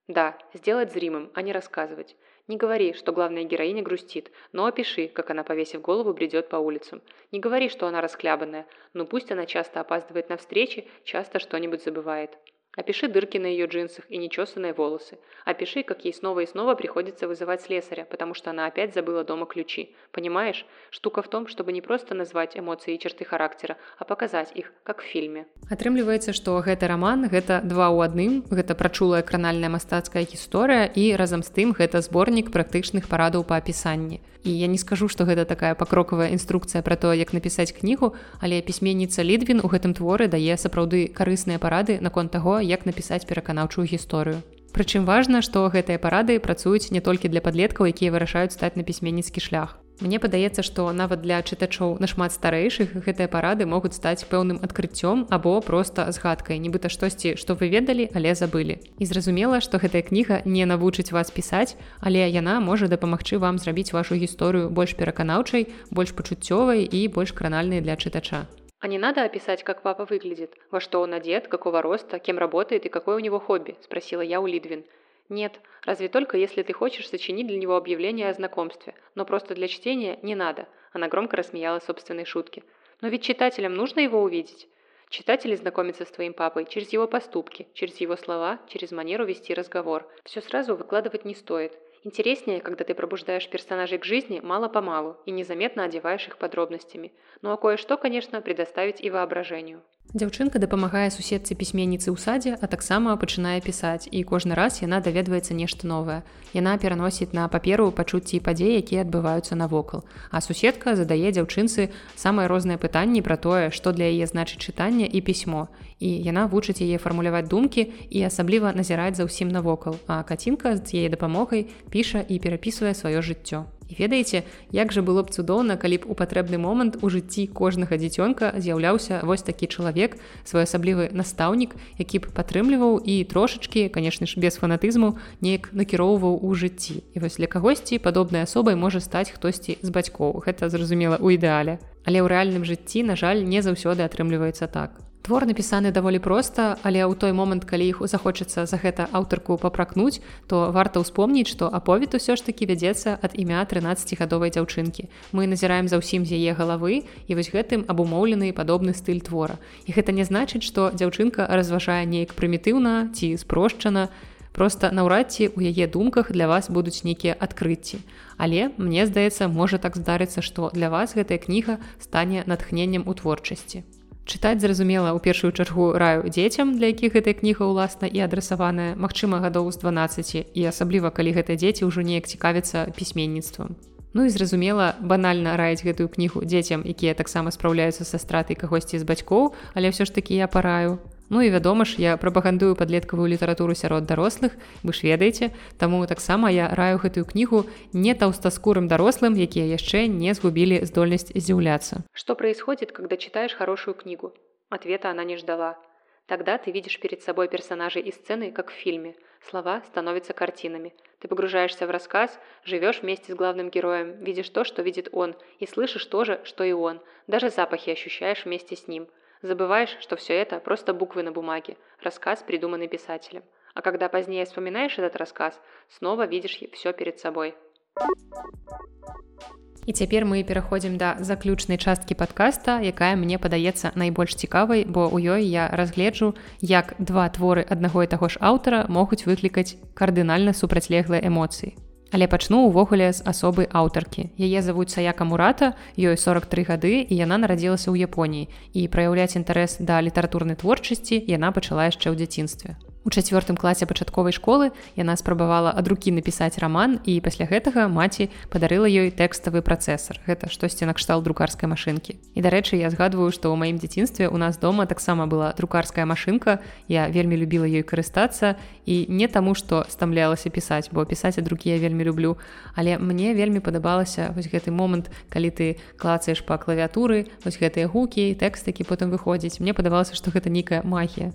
«Да, сделать зримым, а не рассказывать. Не говори, что главная героиня грустит, но опиши, как она, повесив голову, бредет по улицам. Не говори, что она расхлябанная, но пусть она часто опаздывает на встречи, часто что-нибудь забывает. Опиши дырки на ее джинсах и нечесанные волосы. Опиши, как ей снова и снова приходится вызывать слесаря, потому что она опять забыла дома ключи. Понимаешь? Штука в том, чтобы не просто назвать эмоции и черты характера, а показать их, как в фильме. Атрымліваецца, што гэты роман гэта два ў адным, гэта прачулая кранальная мастацкая гісторыя і разам з тым гэта зборнік практычных парадаў па апісанні. І я не скажу, што гэта такая пакрокавая інструкцыя пра то, як напісаць кнігу, але пісьменніца Лідвін у гэтым творы дае сапраўды карысныя парады наконт таго, як напісаць пераканаўчую гісторыю. Прычым важна, што гэтыя парады працуюць не толькі для падлеткаў, якія вырашаюць стаць на пісьменніцкі шлях. Мне падаецца, што нават для чытачоў нашмат старэйшых гэтыя парады могуць стаць пэўным адкрыццём або проста згадкай, нібыта штосьці, што вы ведалі, але забылі. І зразумела, што гэтая кніга не навучыць вас пісаць, але яна можа дапамагчы вам зрабіць вашу гісторыю больш пераканаўчай, больш пачуццёвай і больш кранальнай для чытача. А не надо описать, как папа выглядит, во что он одет, какого роста, кем работает и какое у него хобби?» – спросила я у Лидвин. «Нет, разве только если ты хочешь сочинить для него объявление о знакомстве, но просто для чтения не надо». Она громко рассмеялась собственной шутке. «Но ведь читателям нужно его увидеть». Читатели знакомятся с твоим папой через его поступки, через его слова, через манеру вести разговор. Все сразу выкладывать не стоит. Интереснее, когда ты пробуждаешь персонажей к жизни мало-помалу и незаметно одеваешь их подробностями. Ну а кое-что, конечно, предоставить и воображению. Дзяўчынка дапамагае суседцы пісьменніцы ў садзе, а таксама пачынае пісаць і кожны раз яна даведваецца нешта новае. Яна пераносіць на паперу пачуцці падзей, якія адбываюцца навокал. А суседка задае дзяўчынцы самыя розныя пытанні пра тое, што для яе значыць чытанне і пісьмо. І яна вучыць яе фармуляваць думкі і асабліва назіраць за ўсім навокал. А кацінка з яе дапамогай піша і перапісвае сваё жыццё. І ведаеце, як жа было б цудоўна, калі б у патрэбны момант у жыцці кожнага дзіцёнка з'яўляўся вось такі чалавек, своеасаблівы настаўнік, які б падтрымліваў і трошачкі, канешне ж без фанатызму неяк накіроўваў у жыцці. І вось для кагосьці падобнай асобай можа стаць хтосьці з бацькоў. Гэта зразумела ў ідэале. Але ў рэальным жыцці, на жаль, не заўсёды атрымліваецца так. Твор напісаны даволі проста, але ў той момант, калі іх захочацца за гэта аўтарку папракнуць, то варта ўспомніць, што аповед усё ж такі вядзецца ад імя 13гадовай дзяўчынкі. Мы назіраем за ўсім з яе галавы і вось гэтым абумоўлены падобны стыль твора. І гэта не значыць, што дзяўчынка разважае неяк прымітыўна ці спрошчана. Просто наўрад ці ў яе думках для вас будуць нейкія адкрыцці. Але мне здаецца, можа так здарыцца, што для вас гэтая кніга стане натхненнем у творчасці. Чытаць зразумела ў першую чаргу раю дзецям, для якіх гэтая кніга ўласна і адрасаваная, магчыма, гадоў з 12 і асабліва, калі гэтыя дзеці ўжо неяк цікавяцца пісьменніцтвам. Ну і зразумела, банальна раіць гэтую кнігу дзецям, якія таксама спраўляюцца са стратай кагосьці з бацькоў, але ўсё ж такі я параю, Ну і вядома ж, я прапагандую падлеткавую літаратуру сярод дарослых, вы ж ведаеце, Таму таксама я раю гэтую кнігу не таўстаскурым дарослым, якія яшчэ не згубілі здольнасць здзіўляцца. Что происходит, когда читаешь хорошую книгу? Ответа она не ждала. Тогда ты видишь перед собой персонажей и сцены, как в фильме. Слова становятся картинами. Ты погружаешься в рассказ, живешь вместе с главным героем, видишь то, что видит он, и слышишь то же, что и он. Даже запахи ощущаешь вместе с ним – Забываешь, что все это просто буквы на бумаге, рассказ, придуманный писателем. А когда позднее вспоминаешь этот рассказ, снова видишь все перед собой. І цяпер мы пераходзім да заключнай часткі падкаста, якая мне падаецца найбольш цікавай, бо ў ёй я разгледжу, як два творы аднаго і таго ж аўтара могуць выклікаць кардынальна супрацьлеглыя эмоцыі. Але пачну ўвогуле з асобы аўтаркі. Яе завуць Саяка Мурата, ёй 43 гады і яна нарадзілася ў Японіі. І праяўляць інтарэс да літаратурнай творчасці яна пачала яшчэ ў дзяцінстве. У чацвёртым класе пачатковай школы яна спрабавала ад рукі напісаць раман і пасля гэтага маці падарыла ёй тэкставы працэсар. Гэта штосьці накштал друкарскай машынкі. І дарэчы, я згадваю, што ў маім дзяцінстве у нас дома таксама была друкарская машынка. Я вельмі любіла ёй карыстацца і не таму, што стамлялася пісаць, бо пісаць ад рукі я вельмі люблю. Але мне вельмі падабалася вось гэты момант, калі ты клацаеш па клавіатуры, вось гэтыя гукі, тэкст, які потым выходзіць. Мне падавалася, што гэта нейкая магія.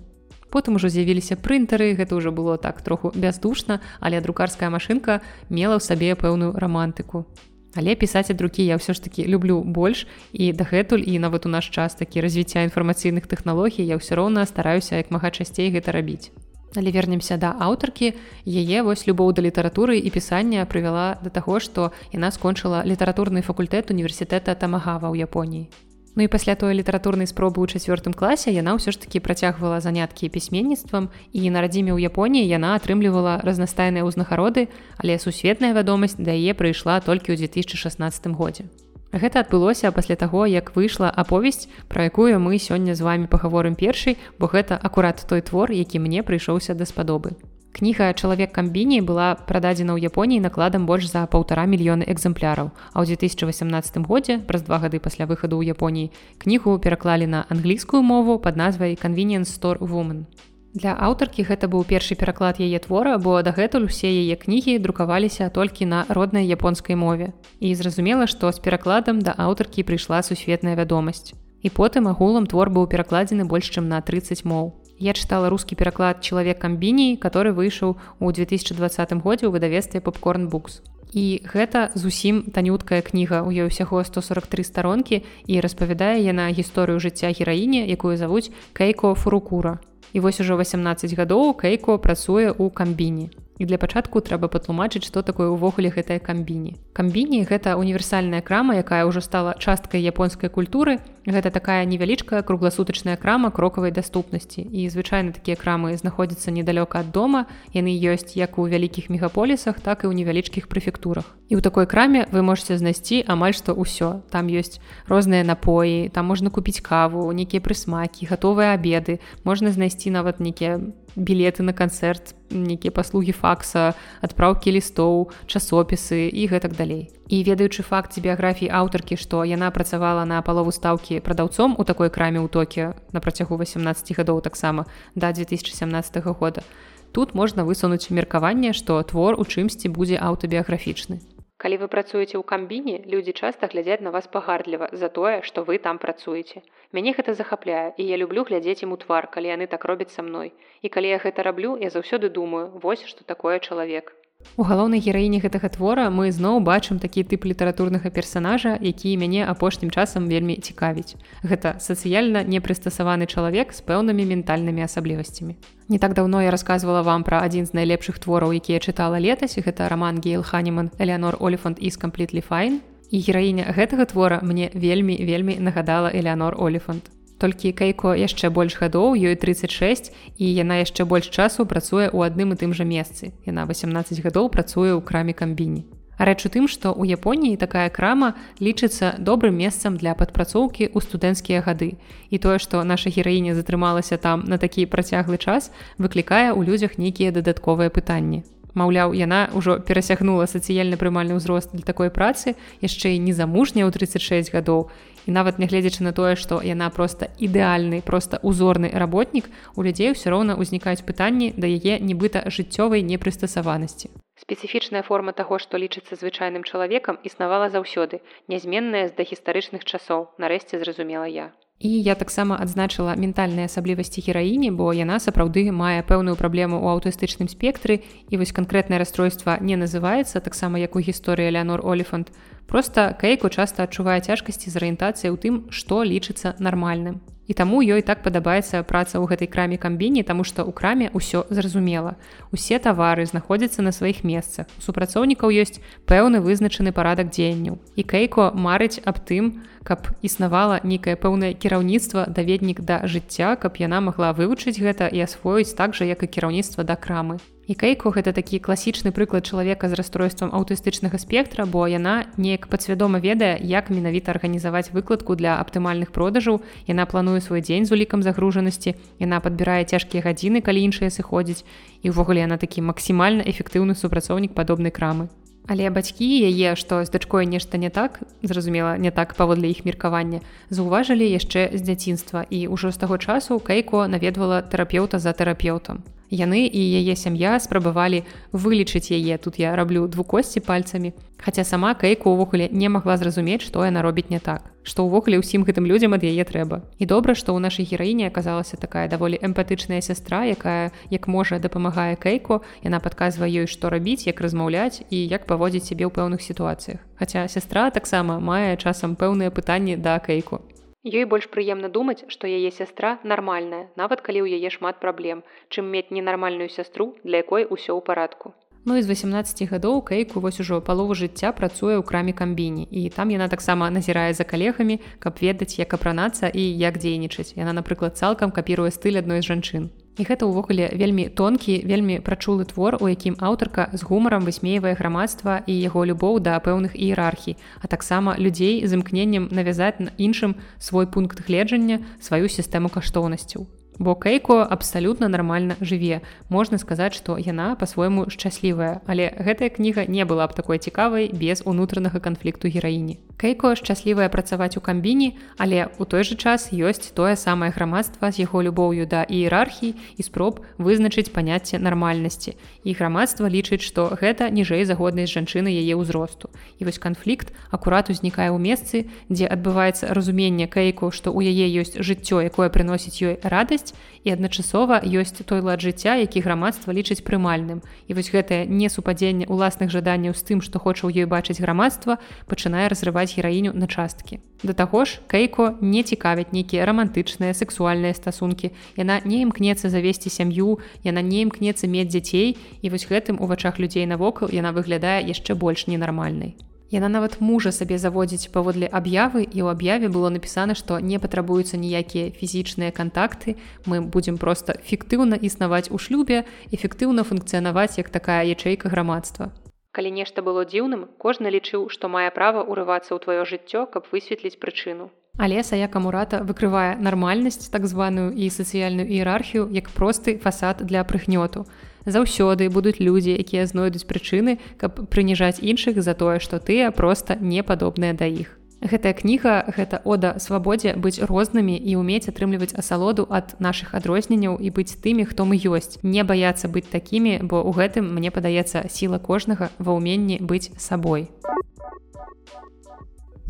Потым ужо з'явіліся прынтары, гэта ўжо было так троху бяздушна, але друкарская машынка мела ў сабе пэўную рамантыку. Але пісаць ад рукі я ўсё ж такі люблю больш і дагэтуль і нават у наш час такі развіцця інфармацыйных тэхналогій я ўсё роўна стараюся як мага часцей гэта рабіць. Але вернемся да аўтаркі, яе вось любоў да літаратуры і пісання прывяла да таго, што яна скончыла літаратурны факультэт універсітэта Тамагава ў Японіі. Ну і пасля той літаратурнай спробы ў чацвёртым класе яна ўсё ж такі працягвала заняткі пісьменніцтвам і на радзіме ў Японіі яна атрымлівала разнастайныя ўзнагароды, але сусветная вядомасць да яе прыйшла толькі ў 2016 годзе. Гэта адбылося пасля таго, як выйшла аповесць, пра якую мы сёння з вами пагаворым першай, бо гэта акурат той твор, які мне прыйшоўся даспадобы. Кніга чалавек камбіні была прададзена ў Японіі накладам больш за паўтара мільёны экземпляраў. А ў 2018 годзе праз два гады пасля выхаду ў Японіі кнігу пераклалі на англійскую мову пад назвай Convenience Store Woman. Для аўтаркі гэта быў першы пераклад яе твора, бо дагэтуль усе яе кнігі друкаваліся толькі на роднай японскай мове. І зразумела, што з перакладам да аўтаркі прыйшла сусветная вядомасць. І потым агулам твор быў перакладзены больш чым на 30 моў. Я чытала рускі пераклад чалавек камбіній, который выйшаў у 2020 годзе ў выдавестве попкорн букс. І гэта зусім танюткая кніга у ёй усяго 143 старонкі і распавядае яна гісторыю жыцця гераіне, якую завуць Кейко Фурукура. І вось ужо 18 гадоў Кейко працуе ў камбіні. І для пачатку трэба патлумачыць, што такое ўвогуле гэтая камбіні. Камбіні гэта універсальная крама, якая ўжо стала часткай японскай культуры. Гэта такая невялічкая кругласутачная крама крокавай даступнасці. І звычайна такія крамы знаходзяцца недалёка ад дома. Яны ёсць як у вялікіх мегаполісах, так і ў невялічкіх прэфектурах. І ў такой краме вы можете знайсці амаль што ўсё. Там ёсць розныя напоі, там можна купіць каву, нейкія прысмакі, гатовыя абеды, можна знайсці нават нейкія білеты на канцэрт нейкія паслугі факса адпраўкі лістоў часопісы і гэтак далей. І ведаючы факт ці біяграфіі аўтаркі што яна працавала на палову стаўкі прадаўцом у такой краме ў токе на працягу 18 гадоў таксама да 2017 года тут можна высунуць меркаванне што твор у чымсьці будзе аўтабіяграфічны Калі вы працуеце ў камбіне, людзі часта глядзяць на вас пагардліва за тое, што вы там працуеце. Мяне гэта захапляе і я люблю глядзець ім у твар, калі яны так робяць са мной. І калі я гэта раблю, я заўсёды думаю, вось што такое чалавек. У галоўнай гераіне гэтага твора мы зноў бачым такі тып літаратурнага персанажа, які мяне апошнім часам вельмі цікавіць. Гэта сацыяльна непрыстасаваны чалавек з пэўнымі ментальнымі асаблівасцямі. Не так даўно я рассказывала вам пра адзін з найлепшых твораў, якія чытала летась, гэта раман Гейл Ханеман Элеонор Оліфант і камплітлі файн. І гераіня гэтага твора мне вельмі вельмі нагадала Элеонор Оліфант толькі кейко яшчэ больш гадоў ёй 36 і яна яшчэ больш часу працуе ў адным і тым жа месцы. Яна 18 гадоў працуе ў краме камбіні. Рэч у тым што ў японіі такая крама лічыцца добрым месцам для падпрацоўкі ў студэнцкія гады. І тое што наша гераіня затрымалася там на такі працяглы час выклікае ў людзях нейкія дадатковыя пытанні. Маўляў, яна ўжо перасягнула сацыяльна прымальны ўзрост для такой працы яшчэ і незамужняя ў 36 гадоў і нават нягледзячы на тое што яна просто ідэальны просто узорны работнік у людзей усё роўна ўзнікаюць пытанні да яе нібыта жыццёвай непрыстасаванасці. Спецыфічная форма таго што лічыцца звычайным чалавекам існавала заўсёды нязменная з дагістарычных часоў нарэшце зразумела я І я таксама адзначыла ментальныя асаблівасці гераіні, бо яна сапраўды мае пэўную праблему ў аўтыстычным спектры і вось канкрэтнае расстройства не называецца таксама як у гісторыі Леонор Оліфант. Проста Кейку часта адчувае цяжкасці з арыентацыяй у тым, што лічыцца нармальным. І таму ёй так падабаецца праца ў гэтай краме камбіні, таму што ў краме ўсё зразумела. Усе тавары знаходзяцца на сваіх месцах. У супрацоўнікаў ёсць пэўны вызначаны парадак дзеянняў. І Кейко марыць аб тым, каб існавала нейкае пэўнае кіраўніцтва даведнік да жыцця, каб яна магла вывучыць гэта і асвоіць так жа, як і кіраўніцтва да крамы. І Кейку гэта такі класічны прыклад чалавека з расстройствам аўтыстычнага спектра, бо яна неяк падсвядома ведае, як менавіта арганізаваць выкладку для аптымальных продажаў. Яна плануе свой дзень з улікам загружанасці. Яна падбірае цяжкія гадзіны, калі іншыя сыходзіць. І ўвогуле яна такі максімальна эфектыўны супрацоўнік падобнай крамы. Але бацькі яе, што з дачкой нешта не так, зразумела, не так паводле іх меркавання, заўважылі яшчэ з дзяцінства і ўжо з таго часу Кейко наведвала тэрапеўта за тэрапеўтам. Яны і яе сям'я спрабавалі вылічыць яе. Тут я раблю двукосці пальцамі. Хаця сама кейку ўвогуле не магла зразумець што яна робіць не так што ўвогуле ўсім гэтым людзям ад яе трэба. І добра што ў нашай гераіне аказалася такая даволі эмпатычная сястра якая як можа дапамагае кейку. Яна падказвае ёй што рабіць як размаўляць і як паводзіць сябе ў пэўных сітуацыях. Хаця сястра таксама мае часам пэўныя пытанні да кейку Ёй больш прыемна думаць, што яе сястра нармальная, нават калі ў яе шмат праблем, чым мець ненармальную сястру, для якой усё ў парадку. Ну і з 18 гадоў кейку вось ужо палову жыцця працуе ў краме камбіні і там яна таксама назірае за калегамі, каб ведаць, як апранацца і як дзейнічаць. Яна, напрыклад, цалкам капіруе стыль адной з жанчын. І гэта ўвогуле вельмі тонкі, вельмі прачулы твор, у якім аўтарка з гумарам высмейвае грамадства і яго любоў да пэўных іерархій, а таксама людзей з імкненнем навязаць на іншым свой пункт гледжання сваю сістэму каштоўнасцяў бо кейко абсалютна нармальна жыве. Можна сказаць што яна по-свойму шчаслівая. Але гэтая кніга не была б такой цікавай без унутранага канфлікту гераіні. Кейко шчаслівая працаваць у камбіні але у той жа час ёсць тое самае грамадства з яго любоўю да іерархій і спроб вызначыць паняцце нармальнасці. І грамадства лічыць што гэта ніжэй загоднай з жанчыны яе ўзросту. І вось канфлікт акурат узнікае ў месцы дзе адбываецца разуменне кейку што ў яе ёсць жыццё якое прыносіць ёй радасць ёсць і адначасова ёсць той лад жыцця які грамадства лічыць прымальным. І вось гэтае несупадзенне ўласных жаданняў з тым што хоча ў ёй бачыць грамадства пачынае разрываць гераіню на часткі. Да таго ж кейко не цікавяць нейкія рамантычныя сексуальныя стасункі. Яна не імкнецца завесці сям'ю яна не імкнецца мець дзяцей і вось гэтым у вачах людзей навокал яна выглядае яшчэ больш ненармальнай Яна нават мужа сабе заводзіць паводле аб'явы і ў аб'яве было напісана, што не патрабуюцца ніякія фізічныя кантакты. Мы будзем проста фіктыўна існаваць у шлюбе, эфектыўна функцыянаваць як такая ячэйка грамадства. Калі нешта было дзіўным, кожны лічыў, што мае права ўрывацца ў тваё жыццё, каб высветліць прычыну. Але саяка мурата выкрывае нармальнасць так званую і сацыяльную іерархію як просты фасад для прыгнёту заўсёды будуць людзі якія знойдуць прычыны каб прыніжаць іншых за тое што тыя проста не падобныя да іх. Гэтая кніга гэта ода свабодзе быць рознымі і ўмець атрымліваць асалоду ад нашых адрозненняў і быць тымі хто мы ёсць. Не баяцца быць такімі бо ў гэтым мне падаецца сіла кожнага ва ўменні быць сабой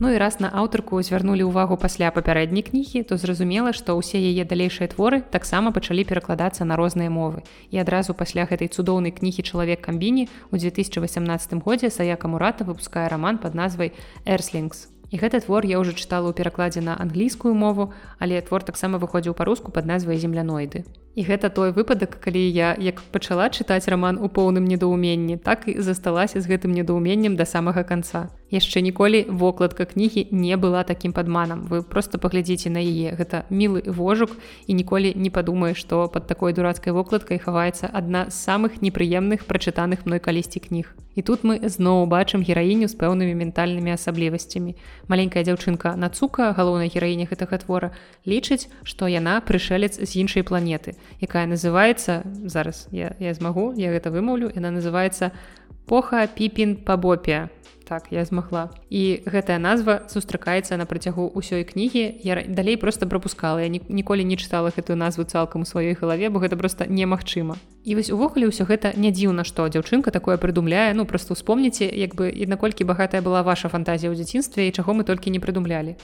Ну і раз на аўтарку звярнулі ўвагу пасля папярэдняй кнігі, то зразумела, што ўсе яе далейшыя творы таксама пачалі перакладацца на розныя мовы. І адразу пасля гэтай цудоўнай кнігі чалавек камбіні у 2018 годзе Саяка Мурата выпускае раман пад назвай Эрслінгс. І гэты твор я ўжо чытала ў перакладзе на англійскую мову, але твор таксама выходзіў па-руску пад назвай земляноіды. І гэта той выпадак, калі я як пачала чытаць раман у поўным недоуменні, так і засталася з гэтым недоуменнем да самага канца яшчэ ніколі вокладка кнігі не была такім падманам. Вы просто паглядзіце на яе. Гэта мілы вожук і ніколі не падумае што под такой дурацкай вокладкай хаваецца адна з самых непрыемных прачытаных мной калісьці кніг. І тут мы зноў бачым гераіню з пэўнымі ментальнымі асаблівасцямі. Маленькая дзяўчынка на цука галоўнай гераіні гэтага твора лічыць што яна прышэлец з іншай планеты якая называется зараз я, я змагу я гэта вымаўлю яна называется поха піпін па бопе так я змагла. І гэтая назва сустракаецца на працягу ўсёй кнігі. Я далей просто пропускала я ніколі не чытала гэтую назву цалкам у сваёй галаве бо гэта просто немагчыма. І вось увогуле ўсё гэта не дзіўна што дзяўчынка такое прыдумляе. Ну просто успомніце як бы і наколькі багатая была ваша фантазія ў дзяцінстве і чаго мы толькі не прыдумлялі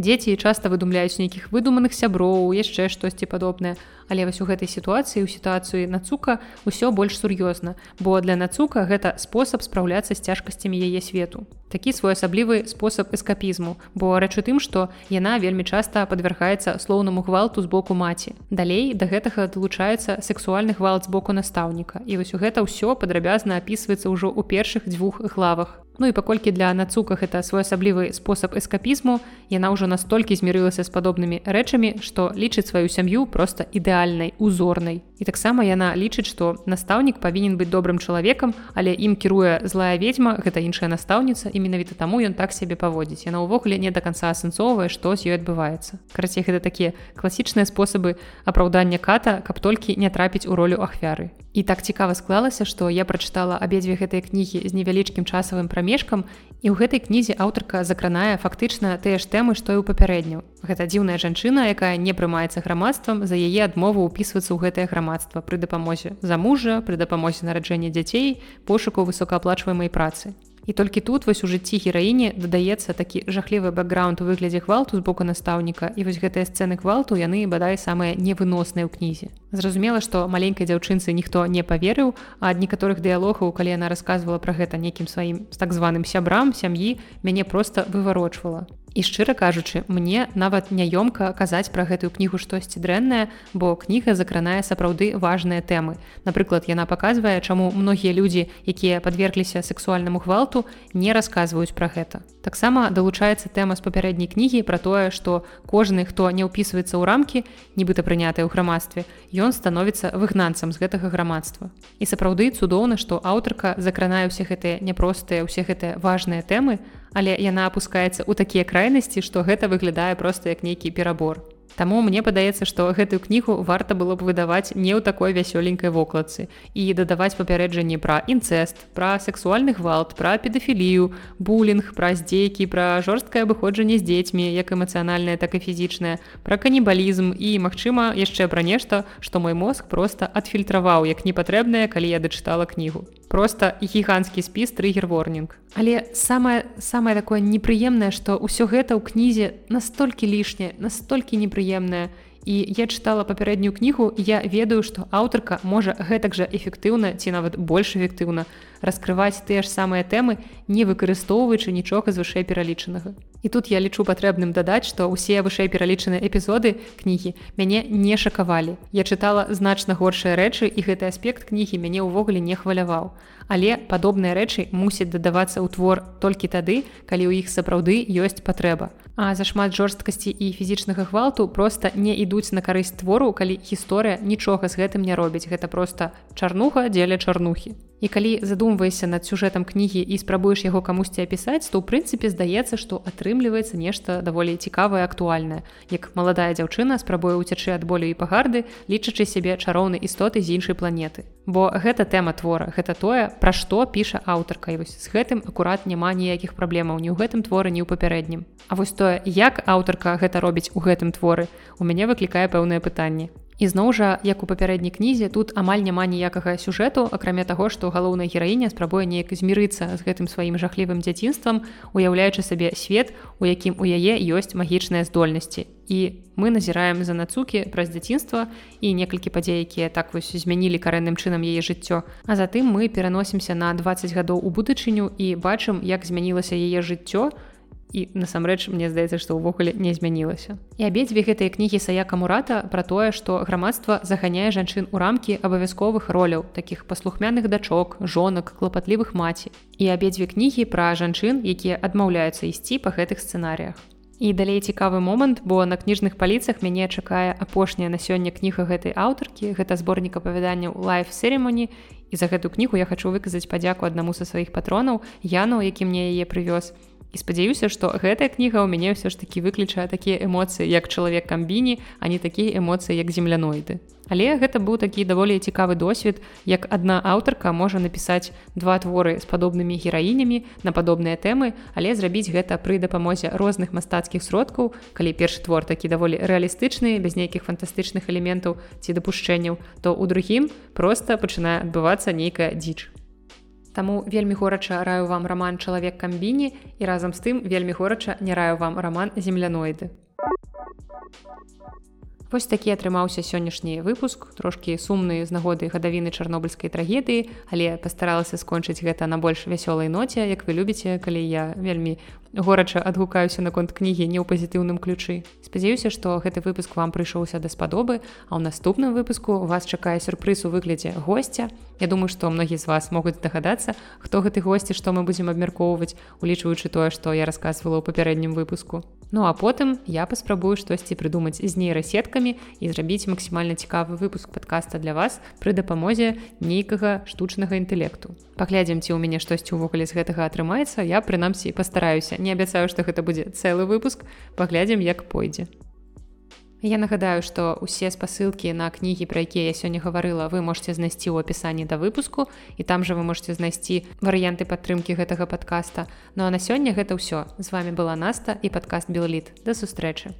Дзеці часта выдумляюць нейкіх выдуманых сяброў, яшчэ штосьці падобнае. Але вось у гэтай сітуацыі ў сітуацыі нацука ўсё больш сур'ёзна, бо для нацука гэта спосаб спраўляцца з цяжкасцямі яе свету. Такі своеасаблівы спосаб эскапізму, бо рэч у тым, што яна вельмі часта падвяргаецца слоўнаму гвалту з боку маці. Далей да гэтага далучаецца сексуальны гвалт з боку настаўніка. І вось у гэта ўсё падрабязна апісваецца ўжо ў першых дзвюх главах. Ну і паколькі для нацука гэта своеасаблівы спосаб эскапізму, яна ўжо настолькі змірылася з падобнымі рэчамі, што лічыць сваю сям'ю проста ідэальнай, узорнай. І таксама яна лічыць, што настаўнік павінен быць добрым чалавекам, але ім кіруе злая ведьма, гэта іншая настаўніца і менавіта таму ён так сябе паводзіць. Яна ўвогуле не да канца асэнсоўвае, што з ёй адбываецца. Карацей гэта такія класічныя спосабы апраўдання ката, каб толькі не трапіць у ролю ахвяры. І так цікава склалася, што я прачытала абедзве гэтыя кнігі з невялічкім часавым прамежкам і ў гэтай кнізе аўтарка закранае фактычна тыя ж тэмы, што і ў папярэдню. Гэта дзіўная жанчына, якая не прымаецца грамадствам за яе адмову ўпісвацца ў гэтае грамадства пры дапамозе замужжа, пры дапамозе нараджэння дзяцей, пошуку высокааплачваемай працы. І толькі тут вось у жыцці гераіне дадаецца такі жахлівы бэкграунд у выглядзе гвалту з боку настаўніка і вось гэтыя сцэны гвалту яны бадай самыя невыносныя ў кнізе. Зразумела, што маленькай дзяўчынцы ніхто не паверыў, а ад некаторых дыялогаў, калі яна расказвала пра гэта нейкім сваім так званым сябрам сям'і мяне проста выварочвала. І шчыра кажучы мне нават няёмка казаць пра гэтую кнігу штосьці дрэннае бо кніга закранае сапраўды важныя тэмы. Напрыклад яна паказвае чаму многія людзі якія подвергліся сексуальнаму гвалту не расказваюць пра гэта. Таксама далучаецца тэма з папярэдняй кнігі пра тое што кожны хто не ўпісваецца ў рамкі нібыта прынятыя ў грамадстве ён становіцца выгнанцам з гэтага грамадства. І сапраўды цудоўна што аўтарка закранае ўсе гэтыя няпростыя ўсе гэтыя важныя тэмы але яна апускаецца ў такія крайнасці, што гэта выглядае проста як нейкі перабор. Таму мне падаецца, што гэтую кнігу варта было б выдаваць не ў такой вясёленькай вокладцы і дадаваць папярэджанні пра інцэст, пра сексуальны гвалт, пра педафілію, булінг, пра здзейкі, пра жорсткае абыходжанне з дзецьмі, як эмацыянальнае, так і фізічнае, пра канібалізм і, магчыма, яшчэ пра нешта, што мой мозг проста адфільтраваў як непатрэбнае, калі я дачытала кнігу просто гіганцкі спіс триггер-ворнінг але самое самое такое непрыемнае что ўсё гэта ў кнізе настолькі лішняе настолькі непрыемнае. І я чытала папярэднюю кнігу я ведаю што аўтарка можа гэтак жа эфектыўна ці нават больш эфектыўна раскрываць тыя ж самыя тэмы не выкарыстоўваючы нічога з вышэй пералічанага. І тут я лічу патрэбным дадаць што ўсе вышэй пералічаныя эпізоды кнігі мяне не шакавалі. Я чытала значна горшыя рэчы і гэты аспект кнігі мяне ўвогуле не хваляваў. Але падобныя рэчы мусяць дадавацца ў твор толькі тады калі ў іх сапраўды ёсць патрэба. А зашмат жорсткасці і фізічнага гвалту просто не ідуць на карысць твору калі гісторыя нічога з гэтым не робіць. Гэта просто чарнуха дзеля чарнухі І калі задумваешся над сюжэтам кнігі і спрабуеш яго камусьці апісаць, то ў прынцыпе здаецца, што атрымліваецца нешта даволі цікавае актуальнае. Як маладая дзяўчына спрабуе ўцячы ад болю і пагарды, лічачы сябе чароўнай істоты з іншай планеты. Бо гэта тэма твора, гэта тое, пра што піша аўтарка і вось з гэтым акурат няма ніякіх праблемаў ні ў гэтым творы, ні ў папярэднім. А вось тое, як аўтарка гэта робіць у гэтым творы, у мяне выклікае пэўнае пытанне зноў жа як у папярэдняй кнізе тут амаль няма ніякага сюжэту акрамя таго што галоўная гераіня спрабуе неяк змірыцца з гэтым сваім жахлівым дзяцінствам уяўляючы сабе свет у якім у яе ёсць магічныя здольнасці. І мы назіраем за нацукі праз дзяцінства і некалькі падзей якія так вось змянілі карэнным чынам яе жыццё. А затым мы пераносімся на 20 гадоў у будучыню і бачым як змянілася яе жыццё у і насамрэч мне здаецца што ўвогуле не змянілася. І абедзве гэтыя кнігі саяка мурата пра тое што грамадства заганяе жанчын у рамкі абавязковых роляў такіх паслухмяных дачок жонак клапатлівых маці. І абедзве кнігі пра жанчын якія адмаўляюцца ісці па гэтых сцэнарыях. І далей цікавы момант бо на кніжных паліцах мяне чакае апошняя на сёння кніга гэтай аўтаркі гэта зборнік апавяданняў лайф серемоні і за гэту кнігу я хочу выказаць падзяку аднаму са сваіх патронаў яну які мне яе прывёз і спадзяюся што гэтая кніга ў мяне ўсё ж такі выключае такія эмоцыі як чалавек камбіні а не такія эмоцыі як земляноіды. Але гэта быў такі даволі цікавы досвед як адна аўтарка можа напісаць два творы з падобнымі гераінямі на падобныя тэмы але зрабіць гэта пры дапамозе розных мастацкіх сродкаў калі першы твор такі даволі рэалістычны без нейкіх фантастычных элементаў ці дапушчэнняў то ў другім просто пачынае адбывацца нейкая дзіч Таму вельмі горача раю вам раман чалавек камбіні і разам з тым вельмі горача не раю вам раман земляноіды. Вось такі атрымаўся сённяшні выпуск трошкі сумны з нагоды гадавіны чарнобыльскай трагедыі але пастаралася скончыць гэта на больш вясёлай ноце як вы любіце калі я вельмі горача адгукаюся наконт кнігі не ў пазітыўным ключы спадзяюся што гэты выпуск вам прыйшоўся даспадобы а ў наступным выпуску вас чакае сюрпрыз у выглядзе гостця Я думаю што многія з вас могуць дагадацца хто гэты госці што мы будзем абмяркоўваць улічваючы тое што я рассказывала ў папярэднім выпуску. Ну а потым я паспрабую штосьці прыдумаць з нейрасеткамі і зрабіць максімальна цікавы выпуск подкаста для вас пры дапамозе нейкага штучнага інтэлекту. Паглядзім ці ў мяне штосьці ўвогуле з гэтага атрымаецца. Я прынамсі пастараюся не абяцаю што гэта будзе цэлы выпуск. Паглядзім як пойдзе. Я нагадаю што усе спасылкі на кнігі пра якія я сёння гаварыла вы можете знайсці ў апісанні да выпуску і там жа вы можете знайсці варыянты падтрымкі гэтага подкаста Ну а на сёння гэта ўсё. З вами была наста і падкаст белліт да сустрэчы